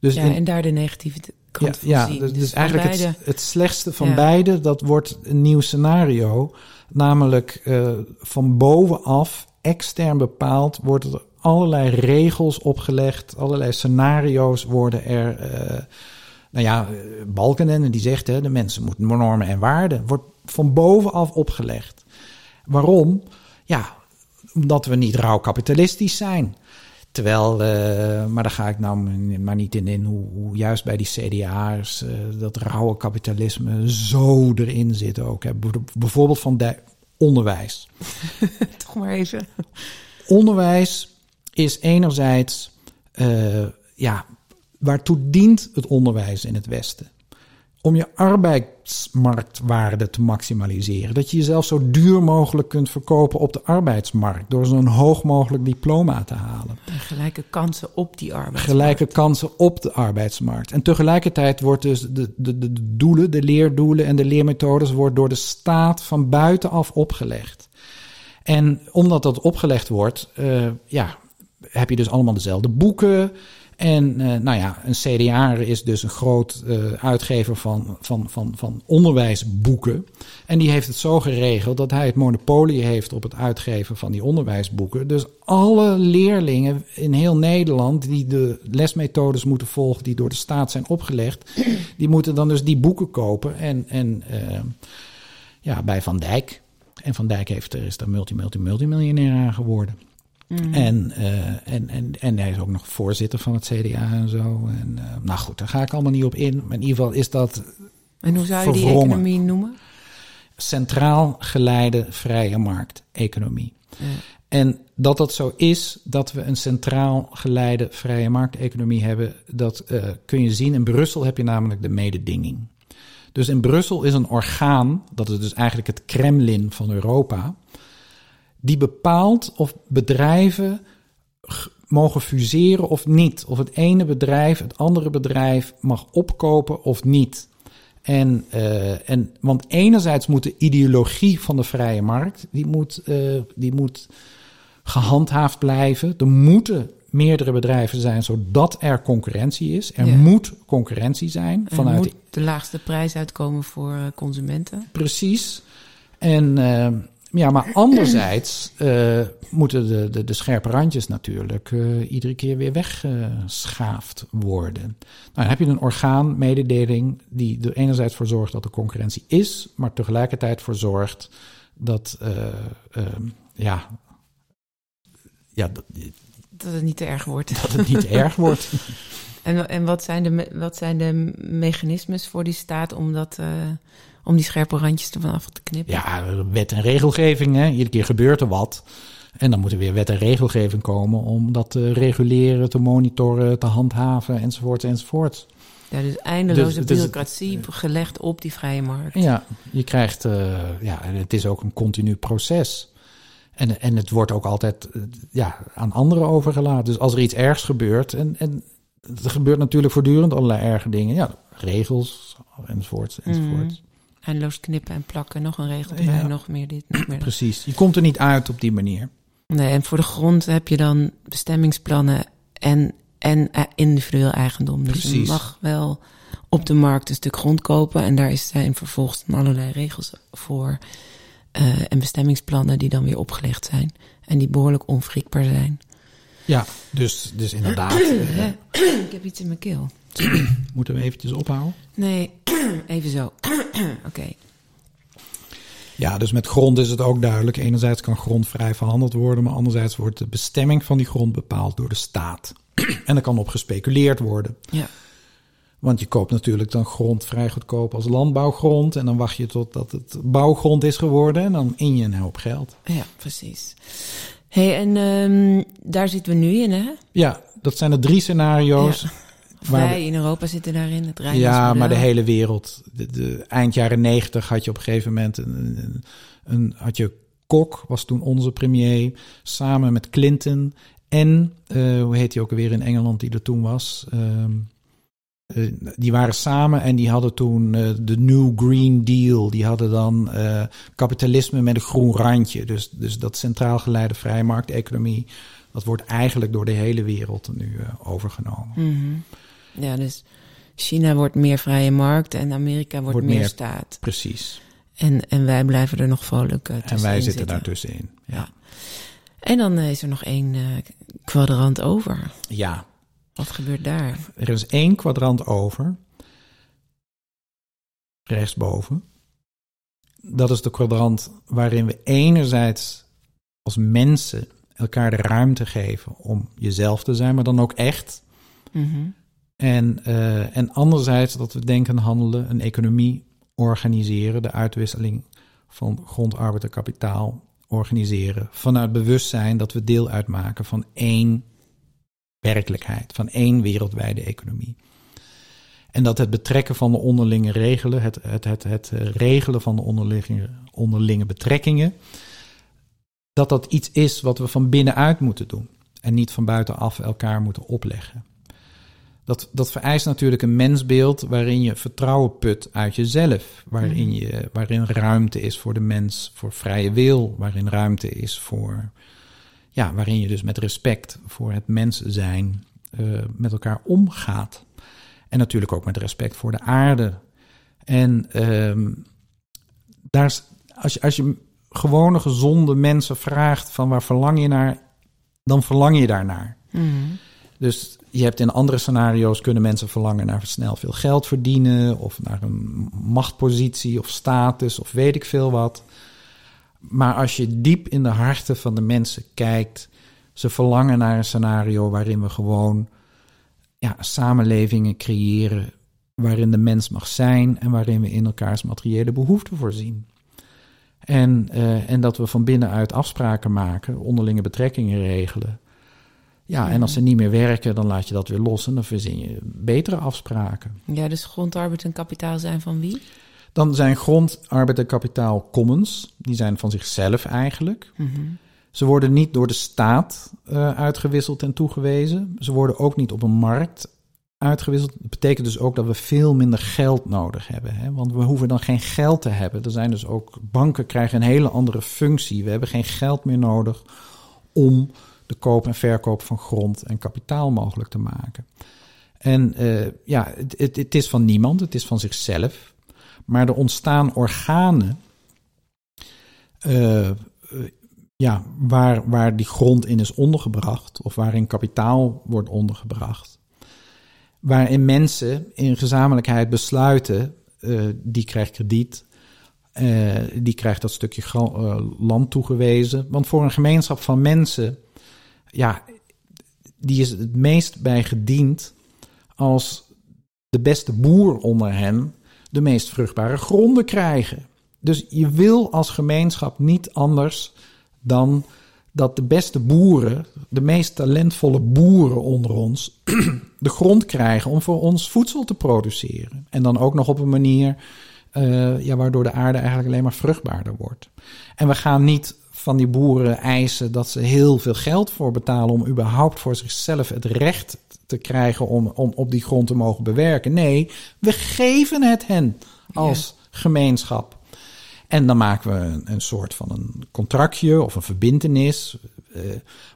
Dus ja, en daar de negatieve ja, ja, Dus, dus eigenlijk het, het, slechtste van ja. beide, dat wordt een nieuw scenario. Namelijk uh, van bovenaf, extern bepaald, worden er allerlei regels opgelegd, allerlei scenario's worden er... Uh, nou ja, Balkenen, die zegt, hè, de mensen moeten normen en waarden, wordt van bovenaf opgelegd. Waarom? Ja, omdat we niet rauw kapitalistisch zijn. Terwijl, uh, maar daar ga ik nou maar niet in in, hoe, hoe juist bij die CDA's uh, dat rauwe kapitalisme zo erin zit ook. Hè. Bijvoorbeeld van de onderwijs. Toch maar even. Onderwijs is enerzijds, uh, ja, waartoe dient het onderwijs in het Westen? Om je arbeidsmarktwaarde te maximaliseren. Dat je jezelf zo duur mogelijk kunt verkopen op de arbeidsmarkt door zo'n hoog mogelijk diploma te halen. gelijke kansen op die arbeidsmarkt. Gelijke kansen op de arbeidsmarkt. En tegelijkertijd wordt dus de, de, de doelen, de leerdoelen en de leermethodes wordt door de staat van buitenaf opgelegd. En omdat dat opgelegd wordt, uh, ja, heb je dus allemaal dezelfde boeken. En uh, nou ja, een CDA is dus een groot uh, uitgever van, van, van, van onderwijsboeken. En die heeft het zo geregeld dat hij het monopolie heeft op het uitgeven van die onderwijsboeken. Dus alle leerlingen in heel Nederland die de lesmethodes moeten volgen die door de staat zijn opgelegd, die moeten dan dus die boeken kopen. En, en uh, ja, bij Van Dijk. En Van Dijk heeft, er is daar multi, multi, multimiljonair aan geworden. Mm. En, uh, en, en, en hij is ook nog voorzitter van het CDA en zo. En, uh, nou goed, daar ga ik allemaal niet op in. Maar in ieder geval is dat. En hoe zou je die economie noemen? Centraal geleide vrije markt-economie. Ja. En dat dat zo is, dat we een centraal geleide vrije markteconomie hebben, dat uh, kun je zien. In Brussel heb je namelijk de mededinging. Dus in Brussel is een orgaan, dat is dus eigenlijk het Kremlin van Europa die bepaalt of bedrijven mogen fuseren of niet. Of het ene bedrijf het andere bedrijf mag opkopen of niet. En, uh, en, want enerzijds moet de ideologie van de vrije markt, die moet, uh, die moet gehandhaafd blijven. Er moeten meerdere bedrijven zijn, zodat er concurrentie is. Er ja. moet concurrentie zijn. Vanuit moet de laagste prijs uitkomen voor eh, consumenten. Precies. En, uh, ja, maar anderzijds uh, moeten de, de, de, scherpe randjes natuurlijk uh, iedere keer weer weggeschaafd worden. Nou, dan heb je een orgaan, mededeling, die er enerzijds voor zorgt dat er concurrentie is, maar tegelijkertijd voor zorgt dat, uh, ja, ja, dat, dat het niet te erg wordt. Dat het niet te erg wordt. En, en wat, zijn de, wat zijn de mechanismes voor die staat om dat om die scherpe randjes ervan af te knippen. Ja, wet en regelgeving. Hè. Iedere keer gebeurt er wat. En dan moet er weer wet en regelgeving komen om dat te reguleren, te monitoren, te handhaven enzovoort enzovoort. Ja, dus eindeloze dus, bureaucratie gelegd op die vrije markt. Ja, je krijgt, uh, ja, het is ook een continu proces. En, en het wordt ook altijd uh, ja, aan anderen overgelaten. Dus als er iets ergs gebeurt, en, en er gebeurt natuurlijk voortdurend allerlei erge dingen. Ja, regels enzovoort enzovoort. Mm eindeloos knippen en plakken. Nog een regel erbij, ja. nog meer dit, nog meer Precies, je komt er niet uit op die manier. Nee, en voor de grond heb je dan bestemmingsplannen en, en eh, individueel eigendom. Dus je mag wel op de markt een stuk grond kopen. En daar zijn vervolgens allerlei regels voor. Uh, en bestemmingsplannen die dan weer opgelegd zijn. En die behoorlijk onwrikbaar zijn. Ja, dus, dus inderdaad. Ik heb iets in mijn keel. Moeten we eventjes ophouden? Nee, even zo. Oké. Ja, dus met grond is het ook duidelijk. Enerzijds kan grond vrij verhandeld worden, maar anderzijds wordt de bestemming van die grond bepaald door de staat. en er kan op gespeculeerd worden. Ja. Want je koopt natuurlijk dan grond vrij goedkoop als landbouwgrond. En dan wacht je totdat het bouwgrond is geworden. En dan in je een hoop geld. Ja, precies. hey, en um, daar zitten we nu in, hè? Ja, dat zijn de drie scenario's. Ja. Wij in Europa zitten daarin, het Ja, maar de hele wereld. De, de, eind jaren negentig had je op een gegeven moment een, een, een, had je Kok, was toen onze premier, samen met Clinton en, uh, hoe heet hij ook alweer in Engeland die er toen was? Uh, die waren samen en die hadden toen uh, de New Green Deal. Die hadden dan kapitalisme met een groen randje. Dus, dus dat centraal geleide vrijmarkteconomie, dat wordt eigenlijk door de hele wereld nu overgenomen. Mm ja, dus China wordt meer vrije markt en Amerika wordt, meer, staat. Precies. En, en wij blijven er nog vrolijk uh, En wij zitten, zitten. daartussenin. Ja. ja. En dan is er nog één uh, kwadrant over. Ja. Wat gebeurt daar? Er is één kwadrant over. Rechtsboven. Dat is de kwadrant waarin we enerzijds als mensen elkaar de ruimte geven om jezelf te zijn, maar dan ook echt. Mm en, uh, en anderzijds dat we denken, handelen, een economie organiseren, de uitwisseling van grond, arbeid en kapitaal organiseren. Vanuit bewustzijn dat we deel uitmaken van één werkelijkheid, van één wereldwijde economie. En dat het betrekken van de onderlinge regelen, het, het, het, het regelen van de onderlinge, onderlinge betrekkingen, dat dat iets is wat we van binnenuit moeten doen. En niet van buitenaf elkaar moeten opleggen. Dat, dat vereist natuurlijk een mensbeeld waarin je vertrouwen put uit jezelf. Waarin, je, waarin ruimte is voor de mens, voor vrije wil. Waarin ruimte is voor. Ja, waarin je dus met respect voor het mens zijn uh, met elkaar omgaat. En natuurlijk ook met respect voor de aarde. En uh, daar, als, je, als je gewone, gezonde mensen vraagt van waar verlang je naar, dan verlang je daarnaar. Mm. Dus je hebt in andere scenario's kunnen mensen verlangen naar snel veel geld verdienen, of naar een machtpositie of status of weet ik veel wat. Maar als je diep in de harten van de mensen kijkt, ze verlangen naar een scenario waarin we gewoon ja, samenlevingen creëren waarin de mens mag zijn en waarin we in elkaars materiële behoeften voorzien. En, uh, en dat we van binnenuit afspraken maken, onderlinge betrekkingen regelen. Ja, en als ze niet meer werken, dan laat je dat weer los en dan verzin je betere afspraken. Ja, dus grond, arbeid en kapitaal zijn van wie? Dan zijn grond, arbeid en kapitaal commons. Die zijn van zichzelf eigenlijk. Mm Ze worden niet door de staat uh, uitgewisseld en toegewezen. Ze worden ook niet op een markt uitgewisseld. Dat betekent dus ook dat we veel minder geld nodig hebben. Hè? Want we hoeven dan geen geld te hebben. Er zijn dus ook banken krijgen een hele andere functie. We hebben geen geld meer nodig om de koop en verkoop van grond en kapitaal mogelijk te maken. En uh, ja, het, het, is van niemand, het is van zichzelf. Maar er ontstaan organen uh, ja, waar, waar die grond in is ondergebracht, of waarin kapitaal wordt ondergebracht. Waarin mensen in gezamenlijkheid besluiten, uh, die krijgt krediet, die krijgt dat stukje land toegewezen. Want voor een gemeenschap van mensen ja, die is het meest bij gediend als de beste boer onder hen de meest vruchtbare gronden krijgen. Dus je wil als gemeenschap niet anders dan dat de beste boeren, de meest talentvolle boeren onder ons, de grond krijgen om voor ons voedsel te produceren. En dan ook nog op een manier uh, ja, waardoor de aarde eigenlijk alleen maar vruchtbaarder wordt. En we gaan niet van die boeren eisen dat ze heel veel geld voor betalen om überhaupt voor zichzelf het recht te krijgen om, om op die grond te mogen bewerken. Nee, we geven het hen als gemeenschap. En dan maken we een, een, soort van een contractje of een verbintenis, uh,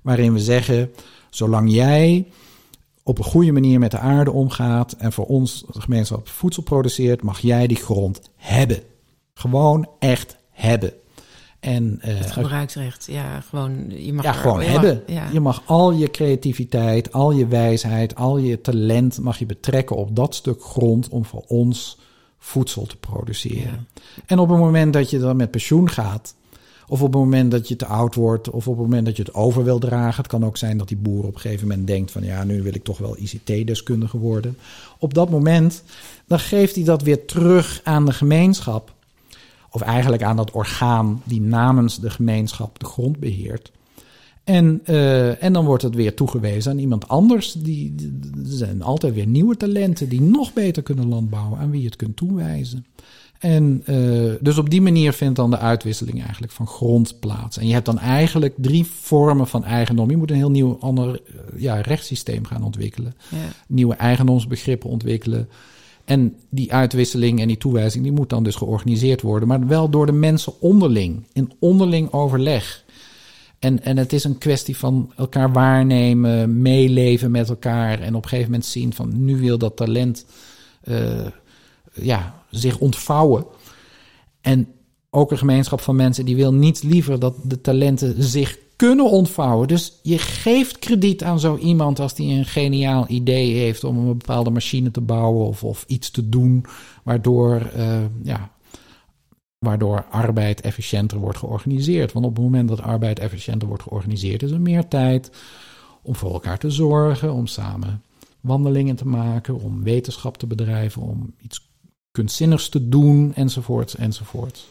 waarin we zeggen: zolang jij op een goede manier met de aarde omgaat en voor ons de gemeenschap voedsel produceert, mag jij die grond hebben. Gewoon echt hebben. En, uh, het gebruiksrecht, ja, gewoon. Je mag ja, gewoon hebben. Je mag al je creativiteit, al je wijsheid, al je talent mag je betrekken op dat stuk grond om voor ons voedsel te produceren. En op het moment dat je dan met pensioen gaat, of op het moment dat je te oud wordt, of op het moment dat je het over wil dragen. Het kan ook zijn dat die boer op een gegeven moment denkt van ja, nu wil ik toch wel ICT-deskundige worden. Op dat moment, dan geeft hij dat weer terug aan de gemeenschap of eigenlijk aan dat orgaan die namens de gemeenschap de grond beheert. En, uh, en dan wordt het weer toegewezen aan iemand anders. Die, er zijn altijd weer nieuwe talenten die nog beter kunnen landbouwen, aan wie je het kunt toewijzen. En uh, dus op die manier vindt dan de uitwisseling eigenlijk van grond plaats. En je hebt dan eigenlijk drie vormen van eigendom. Je moet een heel nieuw ander uh, ja, rechtssysteem gaan ontwikkelen. Ja. Nieuwe eigendomsbegrippen ontwikkelen. En die uitwisseling en die toewijzing, die moet dan dus georganiseerd worden, maar wel door de mensen onderling, in onderling overleg. En, en het is een kwestie van elkaar waarnemen, meeleven met elkaar en op een gegeven moment zien van nu wil dat talent uh, ja, zich ontvouwen. En ook een gemeenschap van mensen die wil niets liever dat de talenten zich kunnen ontvouwen. Dus je geeft krediet aan zo iemand als die een geniaal idee heeft om een bepaalde machine te bouwen of, of iets te doen, waardoor, uh, ja, waardoor arbeid efficiënter wordt georganiseerd. Want op het moment dat arbeid efficiënter wordt georganiseerd, is er meer tijd om voor elkaar te zorgen, om samen wandelingen te maken, om wetenschap te bedrijven, om iets kunstzinnigs te doen, enzovoorts, enzovoorts.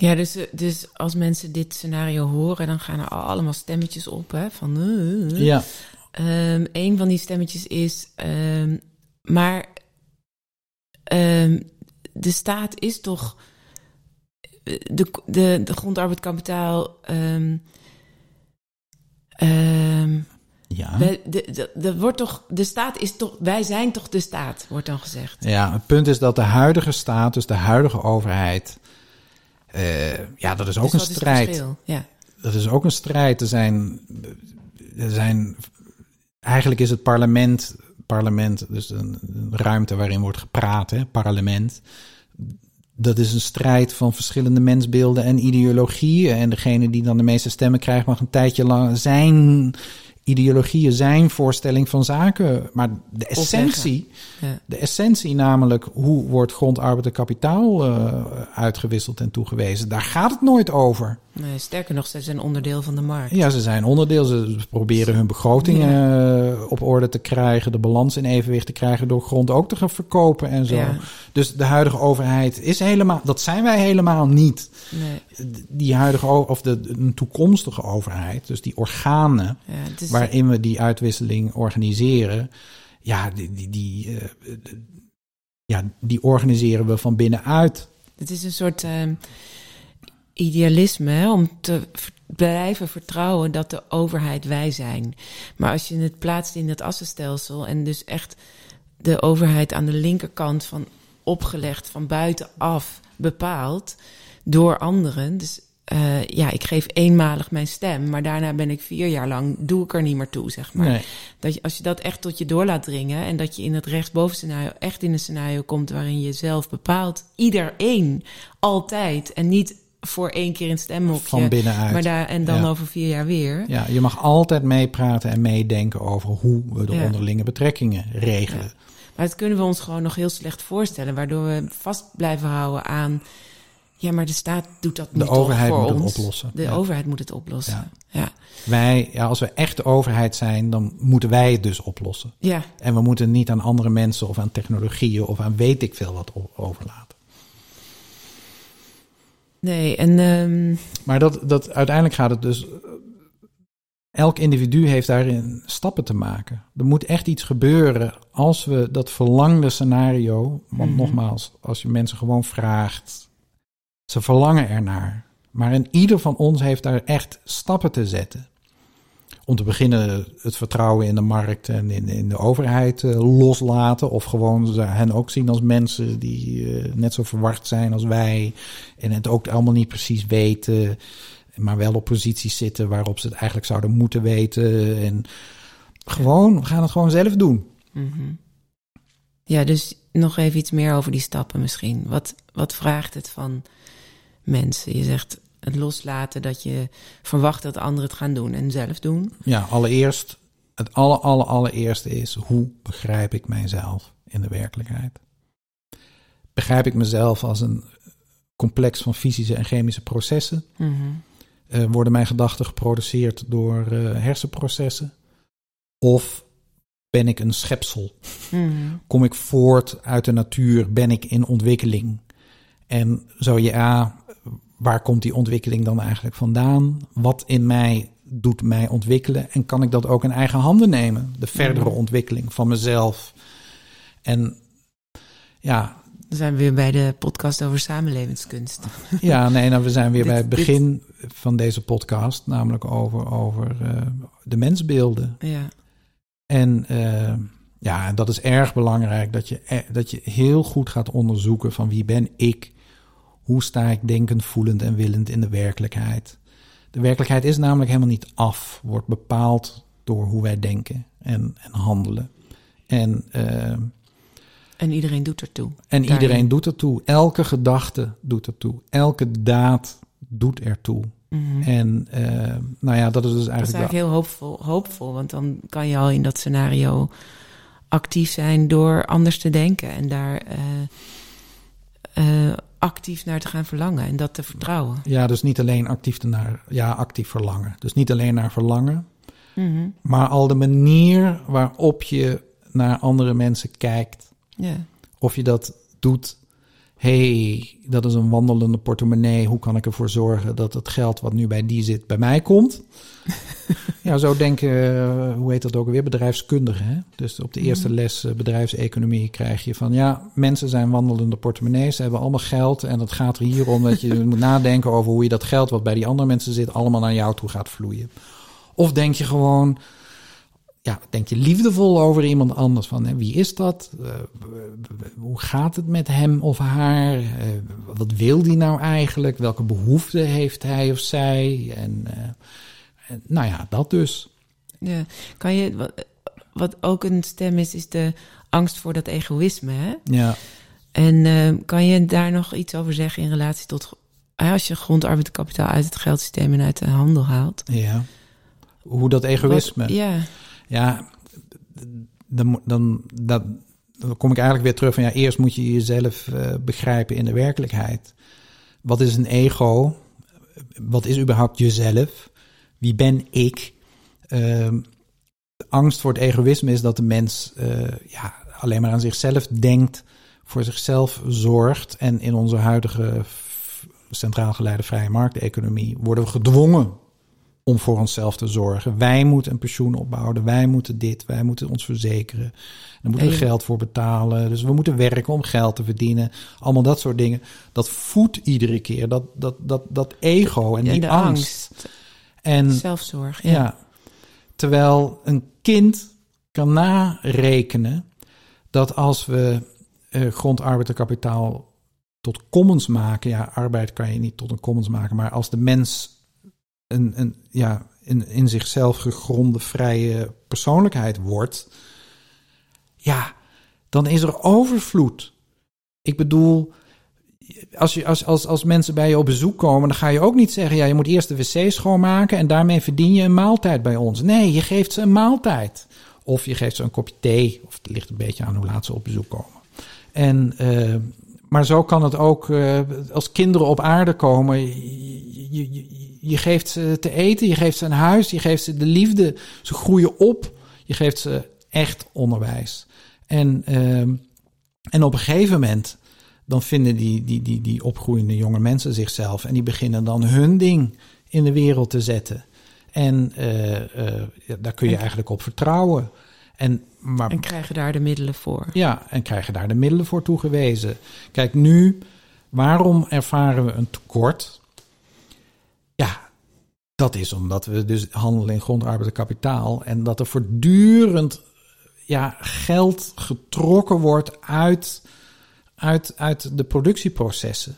Ja, dus, eh, dus als mensen dit scenario horen, dan gaan er allemaal stemmetjes op. Hè, van, uh, ja. Um, een van die stemmetjes is, um, maar ehm, de staat is toch de, de, de grondarbeidkapitaal. ehm ehm, Ja. de, de, de, wordt toch, de staat is toch, wij zijn toch de staat, wordt dan gezegd. Ja, het punt is dat de huidige staat, dus de huidige overheid, eh, ja, dat is ook Dus een is het strijd. Ja. dat is ook een strijd. Er zijn, er zijn eigenlijk is het parlement, parlement, dus een, een ruimte waarin wordt gepraat, hè, parlement. Dat is een strijd van verschillende mensbeelden en ideologieën. En degene die dan de meeste stemmen krijgt, mag een tijdje lang zijn ideologieën, zijn voorstelling van zaken. Maar de essentie, Ja. de essentie namelijk hoe wordt grondarbeid en kapitaal eh, uitgewisseld en toegewezen, daar gaat het nooit over. Nee, sterker nog, ze zijn onderdeel van de markt. Ja, ze zijn onderdeel. Ze proberen hun begrotingen eh, op orde te krijgen, de balans in evenwicht te krijgen door grond ook te gaan verkopen en zo. Ja. Dus de huidige overheid is helemaal, dat zijn wij helemaal niet. Nee, Die huidige, of de, een toekomstige overheid, dus die organen ja, waarin we die uitwisseling organiseren, ja, die, die, die, eh, ja, die organiseren we van binnenuit. het is een soort ehm, idealisme hè, om te blijven vertrouwen dat de overheid wij zijn. Maar als je het plaatst in het assenstelsel en dus echt de overheid aan de linkerkant van opgelegd van buitenaf bepaald door anderen. Dus eh, ja, ik geef eenmalig mijn stem, maar daarna ben ik vier jaar lang, doe ik er niet meer toe, zeg maar. Nee. Dat je, als je dat echt tot je door laat dringen en dat je in het rechtsboven scenario echt in een scenario komt waarin je zelf bepaalt, iedereen, altijd en niet voor één keer in het stemhokje. Van binnenuit. Maar daar, en dan Ja. over vier jaar weer. Ja, je mag altijd meepraten en meedenken over hoe we de Ja. onderlinge betrekkingen regelen. Ja. Maar dat kunnen we ons gewoon nog heel slecht voorstellen, waardoor we vast blijven houden aan. Ja, maar de staat doet dat nu De overheid voor moet het oplossen. De Ja. overheid moet het oplossen. Ja. Wij, ja, als we echt de overheid zijn, dan moeten wij het dus oplossen. ja. En we moeten niet aan andere mensen of aan technologieën of aan weet ik veel wat overlaten. Nee, en ehm, Maar dat, dat, uiteindelijk gaat het dus. Elk individu heeft daarin stappen te maken. Er moet echt iets gebeuren als we dat verlangde scenario. Want Mhm. nogmaals, als je mensen gewoon vraagt, ze verlangen ernaar. Maar in ieder van ons heeft daar echt stappen te zetten. Om te beginnen het vertrouwen in de markt en in, in de overheid eh, loslaten. Of gewoon hen ook zien als mensen die eh, net zo verward zijn als wij. En het ook allemaal niet precies weten. Maar wel op posities zitten waarop ze het eigenlijk zouden moeten weten. En gewoon, we gaan het gewoon zelf doen. mhm. ja, dus nog even iets meer over die stappen misschien. Wat, wat vraagt het van mensen? Je zegt het loslaten dat je verwacht dat anderen het gaan doen en zelf doen. Ja, allereerst, het alle, alle, allereerste is, hoe begrijp ik mijzelf in de werkelijkheid? Begrijp ik mezelf als een complex van fysische en chemische processen? Mhm. Eh, worden mijn gedachten geproduceerd door eh, hersenprocessen? Of ben ik een schepsel? Mhm. Kom ik voort uit de natuur? Ben ik in ontwikkeling? En zo ja, waar komt die ontwikkeling dan eigenlijk vandaan? Wat in mij doet mij ontwikkelen? En kan ik dat ook in eigen handen nemen? De verdere Mhm. ontwikkeling van mezelf. En ja, Dan zijn we weer bij de podcast over samenlevingskunst. ja nee, nou, we zijn weer Dit- bij het dit- begin van deze podcast, namelijk over, over eh, de mensbeelden. Ja, En eh, ja, dat is erg belangrijk dat je, eh, dat je heel goed gaat onderzoeken van wie ben ik? Hoe sta ik denkend, voelend en willend in de werkelijkheid? De werkelijkheid is namelijk helemaal niet af, wordt bepaald door hoe wij denken en, en handelen. En, eh, en iedereen doet ertoe. en Daarin. iedereen doet ertoe. Elke gedachte doet ertoe. Elke daad doet ertoe. Mhm. En eh, nou ja, dat is dus Dat is eigenlijk... eigenlijk heel hoopvol, hoopvol, want dan kan je al in dat scenario actief zijn door anders te denken en daar eh, eh, actief naar te gaan verlangen en dat te vertrouwen. Ja, dus niet alleen actief naar, ja, actief verlangen. Dus niet alleen naar verlangen, Mhm. maar al de manier waarop je naar andere mensen kijkt. Ja. Of je dat doet. Hey, dat is een wandelende portemonnee. Hoe kan ik ervoor zorgen dat het geld wat nu bij die zit bij mij komt? Ja, zo denken, eh, hoe heet dat ook weer, bedrijfskundigen. Hè? Dus op de eerste Mhm. les eh, bedrijfseconomie krijg je van... ja, mensen zijn wandelende portemonnees, ze hebben allemaal geld... en het gaat er hier om dat je moet nadenken over hoe je dat geld... wat bij die andere mensen zit, allemaal naar jou toe gaat vloeien. Of denk je gewoon, ja, denk je liefdevol over iemand anders. Van hè, wie is dat? Eh, hoe gaat het met hem of haar? Eh, wat wil die nou eigenlijk? Welke behoeften heeft hij of zij? En, eh, en nou ja, dat dus. Ja. Kan je, wat, wat ook een stem is, is de angst voor dat egoïsme. Hè? Ja, En eh, kan je daar nog iets over zeggen in relatie tot... als je grondarbeidkapitaal uit het geldsysteem en uit de handel haalt? ja. Hoe dat egoïsme. Wat- ja, Ja, dan, dan, dat, dan kom ik eigenlijk weer terug van ja, eerst moet je jezelf eh, begrijpen in de werkelijkheid. Wat is een ego? Wat is überhaupt jezelf? Wie ben ik? De angst voor het egoïsme is dat de mens eh, ja, alleen maar aan zichzelf denkt, voor zichzelf zorgt. En in onze huidige centraal geleide vrije markteconomie worden we gedwongen om voor onszelf te zorgen. Wij moeten een pensioen opbouwen, wij moeten dit, wij moeten ons verzekeren. Daar moeten we geld voor betalen. Dus we moeten werken om geld te verdienen. Allemaal dat soort dingen. Dat voedt iedere keer dat, dat, dat, dat ego en die de angst. angst. En zelfzorg. ja. Ja. Terwijl een kind kan narekenen dat als we eh grondarbeid en kapitaal tot commons maken, ja, arbeid kan je niet tot een commons maken, maar als de mens een, een ja, in, in zichzelf gegronde vrije persoonlijkheid wordt, ja, dan is er overvloed. Ik bedoel, als, je, als, als, als mensen bij je op bezoek komen, dan ga je ook niet zeggen: ja, je moet eerst de wc schoonmaken en daarmee verdien je een maaltijd bij ons. Nee, je geeft ze een maaltijd. Of je geeft ze een kopje thee, of het ligt een beetje aan hoe laat ze op bezoek komen. En, eh, maar zo kan het ook eh, als kinderen op aarde komen. Je, je, je, geeft ze te eten, je geeft ze een huis, je geeft ze de liefde. Ze groeien op, je geeft ze echt onderwijs. En, eh, en op een gegeven moment dan vinden die, die, die, die opgroeiende jonge mensen zichzelf en die beginnen dan hun ding in de wereld te zetten. En eh, eh, daar kun je eigenlijk op vertrouwen. En, maar, En krijgen daar de middelen voor. ja, en krijgen daar de middelen voor toegewezen. Kijk, nu, waarom ervaren we een tekort? Dat is omdat we dus handelen in grondarbeid en kapitaal. En dat er voortdurend ja, geld getrokken wordt uit, uit, uit de productieprocessen.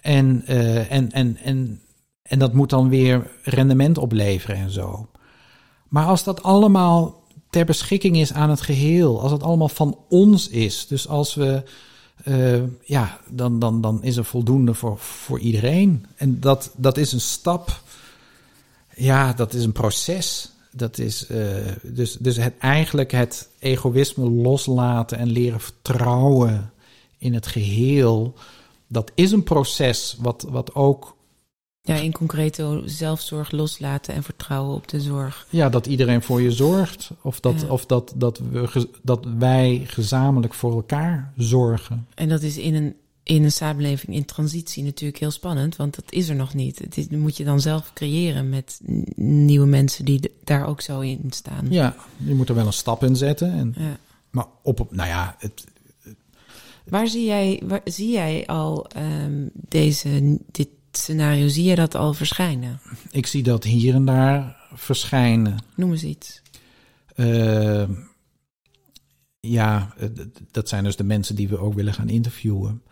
En, eh, en, en, en, en dat moet dan weer rendement opleveren en zo. Maar als dat allemaal ter beschikking is aan het geheel, als het allemaal van ons is, dus als we, eh, ja, dan, dan, dan is er voldoende voor, voor iedereen. En dat, dat is een stap, ja, dat is een proces. Dat is eh, dus, dus het, eigenlijk het egoïsme loslaten en leren vertrouwen in het geheel. Dat is een proces wat, wat ook Ja, in concreto zelfzorg loslaten en vertrouwen op de zorg. Ja, dat iedereen voor je zorgt. Of dat, Ja. of dat, dat, we, dat wij gezamenlijk voor elkaar zorgen. En dat is in een, in een samenleving in transitie natuurlijk heel spannend, want dat is er nog niet. Het is, moet je dan zelf creëren met nieuwe mensen die daar ook zo in staan. Ja, je moet er wel een stap in zetten. En, Ja. maar op, nou ja, het, Waar zie jij, waar, zie jij al ehm, deze, dit scenario, zie je dat al verschijnen? ik zie dat hier en daar verschijnen. Noem eens iets. Eh, ja, dat zijn dus de mensen die we ook willen gaan interviewen.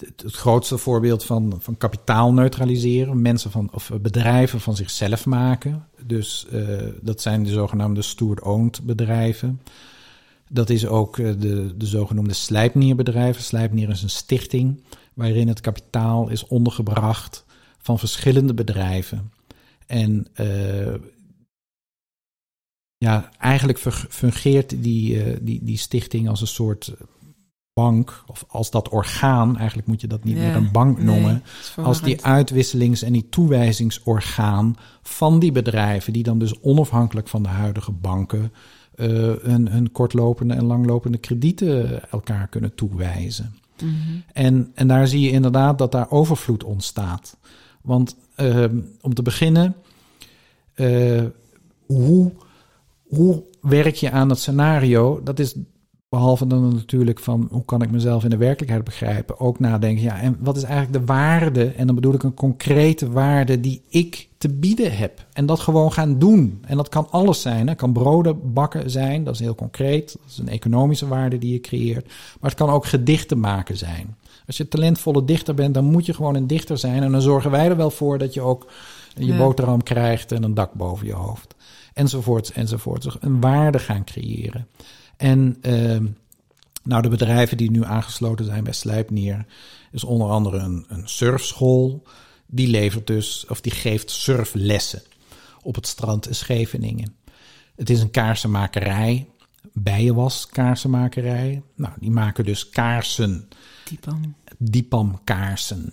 Het, grootste voorbeeld van, van kapitaal neutraliseren, mensen van, of bedrijven van zichzelf maken. Dus eh, dat zijn de zogenaamde steward-owned bedrijven. Dat is ook eh, de, de zogenoemde slijpnierbedrijven. Slijpnier is een stichting waarin het kapitaal is ondergebracht van verschillende bedrijven. En eh, ja, eigenlijk fun- fungeert die, die, die stichting als een soort bank, of als dat orgaan, eigenlijk moet je dat niet Ja, meer een bank noemen, het als die uitwisselings- en die toewijzingsorgaan van die bedrijven, die dan dus onafhankelijk van de huidige banken eh, hun, hun kortlopende en langlopende kredieten elkaar kunnen toewijzen. Mhm. En, en daar zie je inderdaad dat daar overvloed ontstaat. Want ehm, om te beginnen, eh, hoe, hoe werk je aan dat scenario? Dat is Behalve dan natuurlijk van hoe kan ik mezelf in de werkelijkheid begrijpen. Ook nadenken, ja, en wat is eigenlijk de waarde? En dan bedoel ik een concrete waarde die ik te bieden heb. En dat gewoon gaan doen. En dat kan alles zijn. Het kan broden bakken zijn, dat is heel concreet. Dat is een economische waarde die je creëert. Maar het kan ook gedichten maken zijn. Als je talentvolle dichter bent, dan moet je gewoon een dichter zijn. En dan zorgen wij er wel voor dat je ook je boterham krijgt en een dak boven je hoofd. Enzovoorts, enzovoorts. Een waarde gaan creëren. En uh, nou, de bedrijven die nu aangesloten zijn bij Slijpnier, is onder andere een, een surfschool. Die levert dus, of die geeft surflessen op het strand in Scheveningen. Het is een kaarsenmakerij, bijenwas kaarsenmakerij. Nou, die maken dus kaarsen. Dipam. Dipam kaarsen.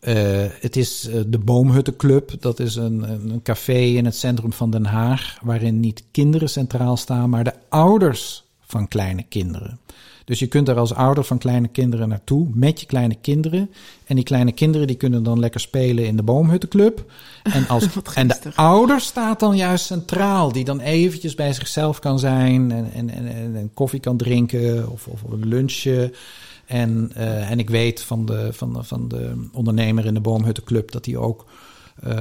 Uh, het is uh, de Boomhuttenclub. Dat is een, een café in het centrum van Den Haag. Waarin niet kinderen centraal staan, maar de ouders van kleine kinderen. Dus je kunt er als ouder van kleine kinderen naartoe met je kleine kinderen. En die kleine kinderen die kunnen dan lekker spelen in de boomhuttenclub. En, als, en de ouder staat dan juist centraal, die dan eventjes bij zichzelf kan zijn en, en, en, en koffie kan drinken of, of een lunchje. En, uh, en ik weet van de, van, de, van de ondernemer in de boomhuttenclub dat hij ook uh,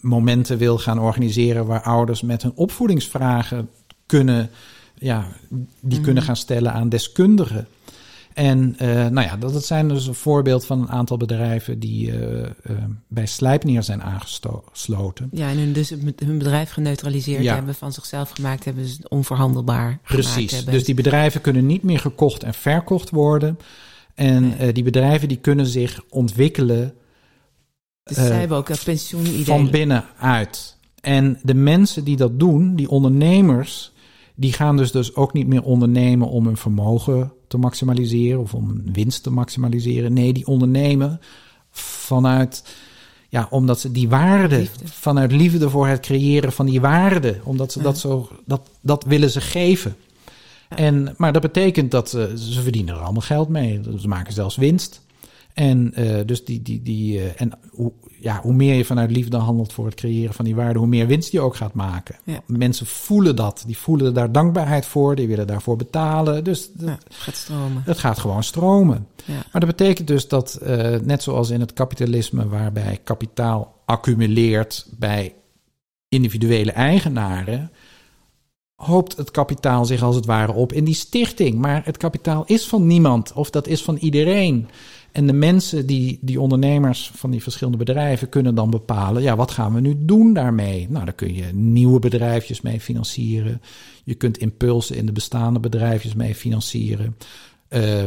momenten wil gaan organiseren waar ouders met hun opvoedingsvragen kunnen ja, die kunnen mhm. gaan stellen aan deskundigen. En uh, nou ja, dat, dat zijn dus een voorbeeld van een aantal bedrijven die uh, uh, bij Slijpnier zijn aangesloten. Ja, en hun, dus hun bedrijf geneutraliseerd hebben, van zichzelf gemaakt hebben, dus onverhandelbaar Precies, dus die bedrijven kunnen niet meer gekocht en verkocht worden. En nee. die bedrijven die kunnen zich ontwikkelen dus zij hebben ook een pensioenidee. van binnenuit. En de mensen die dat doen, die ondernemers, die gaan dus, dus ook niet meer ondernemen om hun vermogen te maximaliseren of om winst te maximaliseren. Nee, die ondernemen vanuit, ja, omdat ze die waarde, vanuit liefde voor het creëren van die waarde, omdat ze dat zo, dat, dat willen ze geven. En, maar dat betekent dat ze, ze verdienen er allemaal geld mee. Ze maken zelfs winst. En uh, dus die, die, die, uh, en hoe, ja, hoe meer je vanuit liefde handelt voor het creëren van die waarde, hoe meer winst je ook gaat maken. Ja. Mensen voelen dat. Die voelen daar dankbaarheid voor. Die willen daarvoor betalen. Dus ja, het gaat stromen. Het gaat gewoon stromen. Ja. Maar dat betekent dus dat, uh, net zoals in het kapitalisme, waarbij kapitaal accumuleert bij individuele eigenaren, hoopt het kapitaal zich als het ware op in die stichting. Maar het kapitaal is van niemand of dat is van iedereen. En de mensen, die, die ondernemers van die verschillende bedrijven, kunnen dan bepalen: ja, wat gaan we nu doen daarmee? Nou, daar kun je nieuwe bedrijfjes mee financieren. Je kunt impulsen in de bestaande bedrijfjes mee financieren. Uh,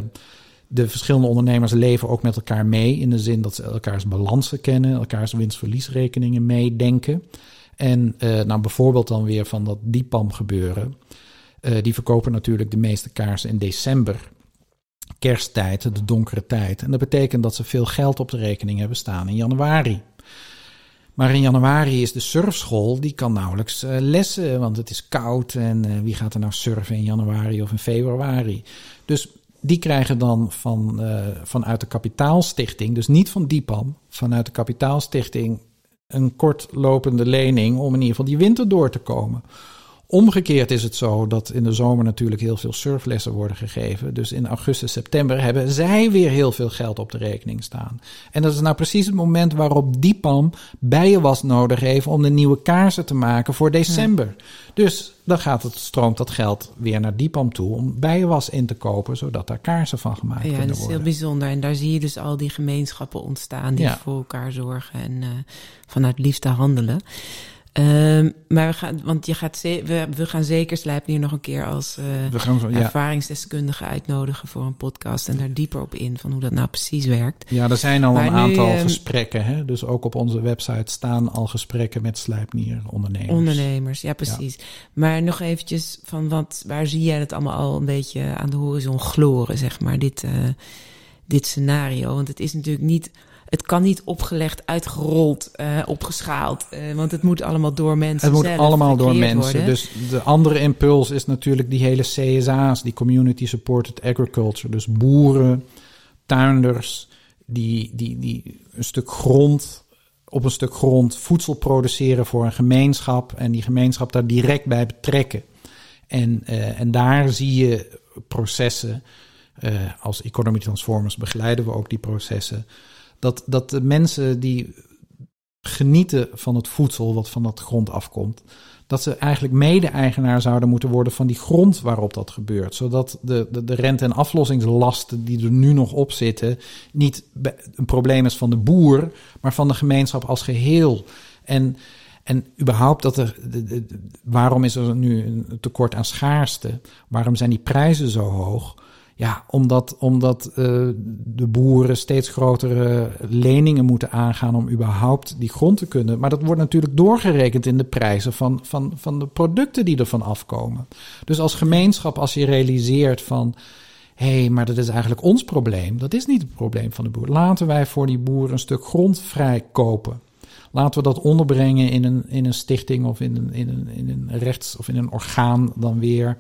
de verschillende ondernemers leven ook met elkaar mee. In de zin dat ze elkaars balansen kennen, elkaars winst-verliesrekeningen meedenken. En uh, nou, bijvoorbeeld dan weer van dat Dipam gebeuren. Uh, die verkopen natuurlijk de meeste kaarsen in december kersttijd, de donkere tijd. En dat betekent dat ze veel geld op de rekening hebben staan in januari. Maar in januari is de surfschool, die kan nauwelijks uh, lessen, want het is koud en uh, wie gaat er nou surfen in januari of in februari? Dus die krijgen dan van, uh, vanuit de kapitaalstichting, dus niet van Dipam, vanuit de kapitaalstichting een kortlopende lening om in ieder geval die winter door te komen. Omgekeerd is het zo dat in de zomer natuurlijk heel veel surflessen worden gegeven. Dus in augustus, september hebben zij weer heel veel geld op de rekening staan. En dat is nou precies het moment waarop Dipam bijenwas nodig heeft om de nieuwe kaarsen te maken voor december. Dus dan gaat het, stroomt dat geld weer naar Dipam toe om bijenwas in te kopen, zodat daar kaarsen van gemaakt ja, kunnen worden. Ja, dat is heel bijzonder. En daar zie je dus al die gemeenschappen ontstaan die ja. voor elkaar zorgen en uh, vanuit liefde handelen. Um, maar we gaan, want je gaat we, we gaan zeker Slijpnier nog een keer als uh, we gaan ja. ervaringsdeskundige uitnodigen voor een podcast en daar dieper op in van hoe dat nou precies werkt. Ja, er zijn al maar een nu, aantal um, gesprekken. Hè? Dus ook op onze website staan al gesprekken met Slijpnier ondernemers. Ondernemers, ja precies. Ja. Maar nog eventjes van wat, waar zie jij het allemaal al een beetje aan de horizon gloren, zeg maar, dit, uh, dit scenario? Want het is natuurlijk niet het kan niet opgelegd, uitgerold, uh, opgeschaald. Uh, want het moet allemaal door mensen. Het moet allemaal door mensen. Worden. Dus de andere impuls is natuurlijk die hele CSA's, die Community Supported Agriculture. Dus boeren, tuinders, die, die, die een stuk grond op een stuk grond voedsel produceren voor een gemeenschap en die gemeenschap daar direct bij betrekken. En, uh, en daar zie je processen. Als Economy Transformers begeleiden we ook die processen. Dat, dat de mensen die genieten van het voedsel wat van dat grond afkomt, dat ze eigenlijk mede-eigenaar zouden moeten worden van die grond waarop dat gebeurt. Zodat de, de, de rente- en aflossingslasten die er nu nog op zitten, niet een probleem is van de boer, maar van de gemeenschap als geheel. En, en überhaupt dat er, de, waarom is er nu een tekort aan schaarste? Waarom zijn die prijzen zo hoog? Ja, omdat, omdat uh, de boeren steeds grotere leningen moeten aangaan om überhaupt die grond te kunnen. Maar dat wordt natuurlijk doorgerekend in de prijzen van, van, van de producten die ervan afkomen. Dus als gemeenschap, als je realiseert van. Hé, hey, maar dat is eigenlijk ons probleem. Dat is niet het probleem van de boer. Laten wij voor die boer een stuk grond vrijkopen. Laten we dat onderbrengen in een, in een stichting of in een, in, een, in een rechts- of in een orgaan dan weer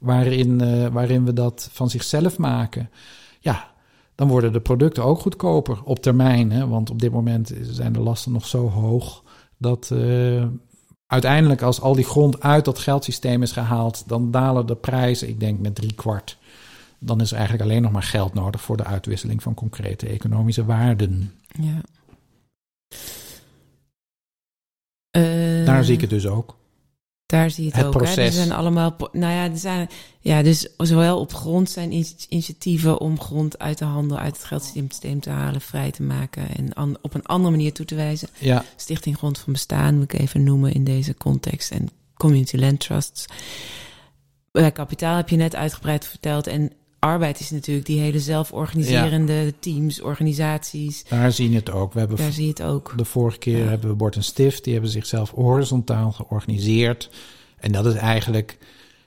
waarin, uh, waarin we dat van zichzelf maken. Ja, dan worden de producten ook goedkoper op termijn. Hè? Want op dit moment zijn de lasten nog zo hoog dat uh, uiteindelijk als al die grond uit dat geldsysteem is gehaald, dan dalen de prijzen, ik denk met drie kwart. Dan is er eigenlijk alleen nog maar geld nodig voor de uitwisseling van concrete economische waarden. Ja. Uh, Daar zie ik het dus ook. Daar zie je het, het ook. Proces. Hè? Er zijn allemaal, nou ja, er zijn, ja, dus zowel op grond zijn initiatieven om grond uit de handel, uit het geldsysteem te halen, vrij te maken en an, op een andere manier toe te wijzen. Ja. Stichting Grond van Bestaan moet ik even noemen in deze context en community land trusts. Bij kapitaal heb je net uitgebreid verteld en arbeid is natuurlijk die hele zelforganiserende ja. teams, organisaties. Daar zie je het ook. We hebben Daar zie je het ook. De vorige keer ja. hebben we Bord en Stift, die hebben zichzelf horizontaal georganiseerd. En dat is eigenlijk,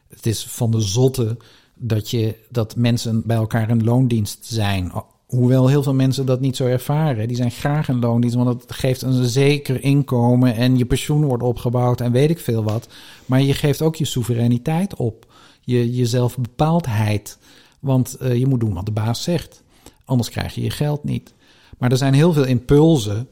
het is van de zotte dat, je, dat mensen bij elkaar een loondienst zijn. Hoewel heel veel mensen dat niet zo ervaren. Die zijn graag een loondienst, want het geeft een zeker inkomen en je pensioen wordt opgebouwd en weet ik veel wat. Maar je geeft ook je soevereiniteit op, je, je zelfbepaaldheid. Want uh, je moet doen wat de baas zegt. Anders krijg je je geld niet. Maar er zijn heel veel impulsen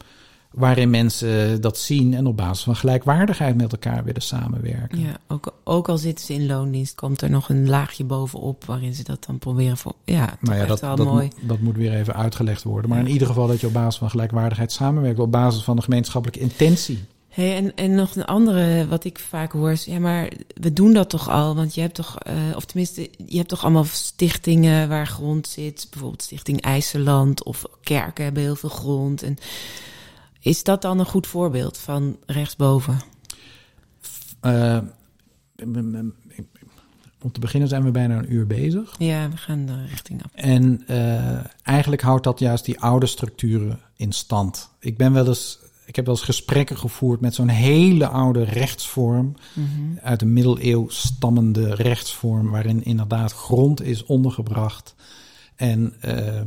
waarin mensen dat zien en op basis van gelijkwaardigheid met elkaar willen samenwerken. Ja, ook, ook al zitten ze in loondienst, komt er nog een laagje bovenop waarin ze dat dan proberen voor. Ja, nou ja, dat, wel dat, mooi. dat moet weer even uitgelegd worden. Maar in ieder geval dat je op basis van gelijkwaardigheid samenwerkt, op basis van de gemeenschappelijke intentie. Hey, en, en nog een andere, wat ik vaak hoor, is, ja, maar we doen dat toch al? Want je hebt toch, uh, of tenminste, je hebt toch allemaal stichtingen waar grond zit, bijvoorbeeld Stichting IJsseland of kerken hebben heel veel grond. En is dat dan een goed voorbeeld van rechtsboven? Uh, om te beginnen zijn we bijna een uur bezig. Ja, we gaan de richting op. En uh, eigenlijk houdt dat juist die oude structuren in stand. Ik ben wel eens ik heb wel eens gesprekken gevoerd met zo'n hele oude rechtsvorm. Mm-hmm. Uit de middeleeuw stammende rechtsvorm. Waarin inderdaad grond is ondergebracht. En uh,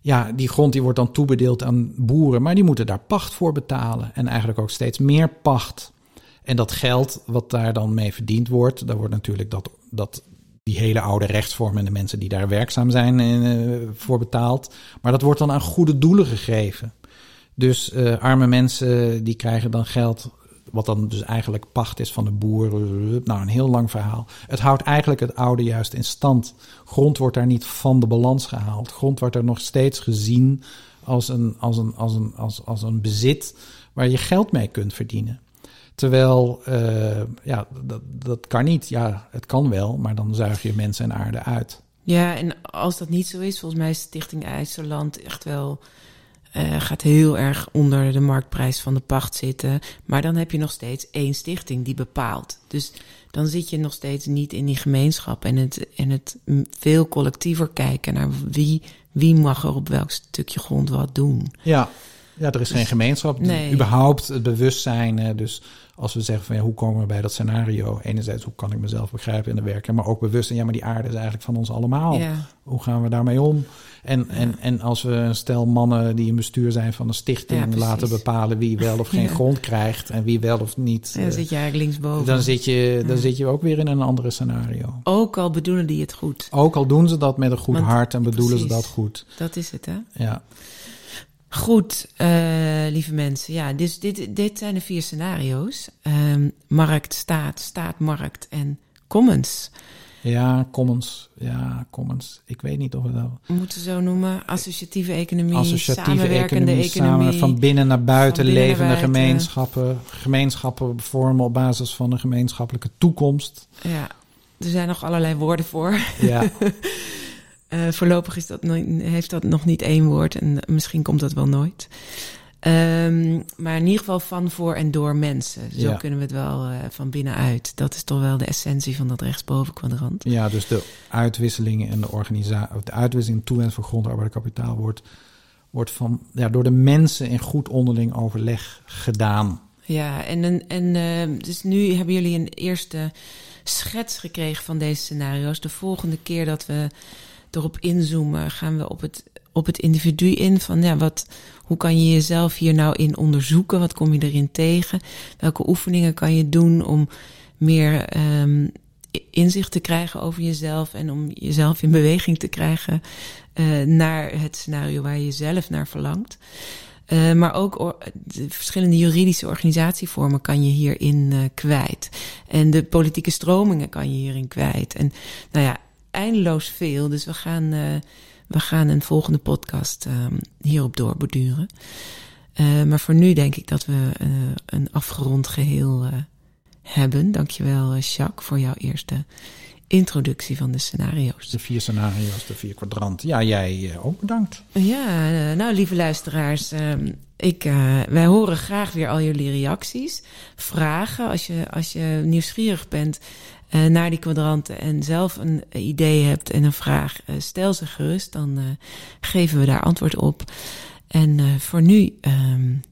ja, die grond die wordt dan toebedeeld aan boeren. Maar die moeten daar pacht voor betalen. En eigenlijk ook steeds meer pacht. En dat geld wat daar dan mee verdiend wordt. Daar wordt natuurlijk dat, dat die hele oude rechtsvorm en de mensen die daar werkzaam zijn uh, voor betaald. Maar dat wordt dan aan goede doelen gegeven. Dus uh, arme mensen die krijgen dan geld, wat dan dus eigenlijk pacht is van de boer. Nou, een heel lang verhaal. Het houdt eigenlijk het oude juist in stand. Grond wordt daar niet van de balans gehaald. Grond wordt er nog steeds gezien als een, als een, als een, als, als een bezit waar je geld mee kunt verdienen. Terwijl, uh, ja, dat, dat kan niet. Ja, het kan wel, maar dan zuig je mensen en aarde uit. Ja, en als dat niet zo is, volgens mij is Stichting IJsserland echt wel uh, gaat heel erg onder de marktprijs van de pacht zitten. Maar dan heb je nog steeds één stichting die bepaalt. Dus dan zit je nog steeds niet in die gemeenschap en het, en het veel collectiever kijken naar wie, wie mag er op welk stukje grond wat doen. Ja, ja er is dus, geen gemeenschap. Nee. Überhaupt het bewustzijn. Dus als we zeggen van ja, hoe komen we bij dat scenario? Enerzijds, hoe kan ik mezelf begrijpen in de werken, maar ook bewust. En ja, maar die aarde is eigenlijk van ons allemaal. Ja. Hoe gaan we daarmee om? En, ja. en, en als we een stel mannen die in bestuur zijn van een stichting Ja, laten geen wie wel of geen grond krijgt en wie wel of niet. Dan eh, zit je eigenlijk linksboven. dan zit, je, dan zit je ook weer in een andere scenario. Ook al bedoelen die het goed. Ook al doen ze dat met een goed Want- hart en bedoelen ze dat goed. Dat is het, hè? Ja, Goed, uh, lieve mensen. Ja, dus dit, dit zijn de vier scenario's. Um, markt, staat, staat, markt en commons. Ja, commons. Ja, commons. Ik weet niet of we dat... Moeten zo noemen. Associatieve economie, Associatieve samenwerkende economie. Samen, van binnen naar buiten binnen levende naar buiten. gemeenschappen. Gemeenschappen vormen op basis van een gemeenschappelijke toekomst. Ja, er zijn nog allerlei woorden voor. Ja. uh, voorlopig is dat, heeft dat nog niet één woord en misschien komt dat wel nooit. Um, maar in ieder geval van, voor en door mensen. Zo kunnen we het wel uh, van binnenuit. Dat is toch wel de essentie van dat rechtsboven kwadrant. Ja, dus de uitwisseling en de organisatie, de uitwisseling toewens voor grond, kapitaal wordt, wordt van, ja, door de mensen in goed onderling overleg gedaan. Ja, en, en uh, dus nu hebben jullie een eerste schets gekregen van deze scenario's. De volgende keer dat we erop inzoomen, gaan we op het, op het individu in. Van ja, wat, hoe kan je jezelf hier nou in onderzoeken? Wat kom je erin tegen? Welke oefeningen kan je doen om meer um, inzicht te krijgen over jezelf en om jezelf in beweging te krijgen uh, naar het scenario waar je zelf naar verlangt? Uh, maar ook de verschillende juridische organisatievormen kan je hierin uh, kwijt. En de politieke stromingen kan je hierin kwijt. En nou ja, eindeloos veel. Dus we gaan, uh, we gaan een volgende podcast um, hierop doorborduren. Uh, maar voor nu denk ik dat we uh, een afgerond geheel hebben. Dankjewel, Jacques, voor jouw eerste introductie van de scenario's. De vier scenario's, de vier kwadranten. Ja, jij ook bedankt. Ja, nou, lieve luisteraars. Um, ik, wij horen graag weer al jullie reacties. Vragen als je, als je nieuwsgierig bent uh, naar die kwadranten en zelf een idee hebt en een vraag, uh, stel ze gerust. Dan uh, geven we daar antwoord op. En voor nu, um,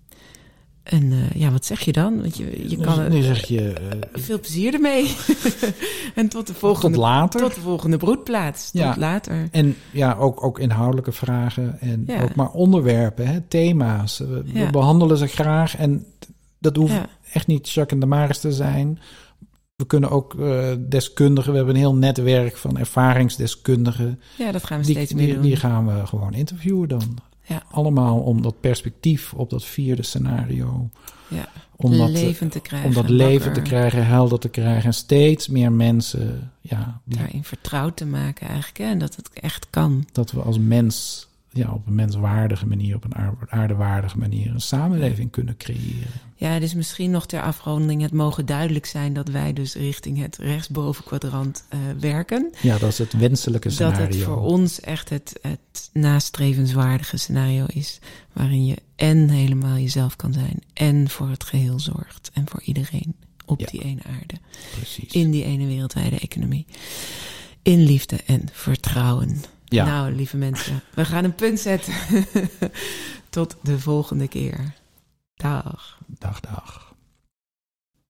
en ja, wat zeg je dan? Want je, je kan. Nu zeg je. veel plezier ermee. en tot de volgende. Tot later. Tot de volgende broedplaats. Tot ja. later. En ja, ook, ook inhoudelijke vragen. En ja. ook maar onderwerpen, hè, thema's. We, ja. behandelen ze graag. En dat hoeft echt niet Jacques en de Maris te zijn. We kunnen ook uh, deskundigen, we hebben een heel netwerk van ervaringsdeskundigen. Ja, dat gaan we die, steeds meer die, doen. Die gaan we gewoon interviewen dan. Ja. Allemaal om dat perspectief op dat vierde scenario. Ja, om dat leven te krijgen. Om dat leven te krijgen, helder te krijgen. En steeds meer mensen ja, die, daarin vertrouwd te maken eigenlijk. Hè? En dat het echt kan. Dat we als mens ja, op een menswaardige manier, op een aardewaardige manier, een samenleving kunnen creëren. Ja, dus misschien nog ter afronding, het mogen duidelijk zijn dat wij dus richting het rechtsboven kwadrant uh, werken. Ja, dat is het wenselijke scenario. Dat het voor ons echt het, het nastrevenswaardige scenario is, waarin je en helemaal jezelf kan zijn en voor het geheel zorgt en voor iedereen op Ja. die ene aarde, Precies. in die ene wereldwijde economie. In liefde en vertrouwen. Ja. Nou, lieve mensen, we gaan een punt zetten. Tot de volgende keer. Dag. Dag, dag.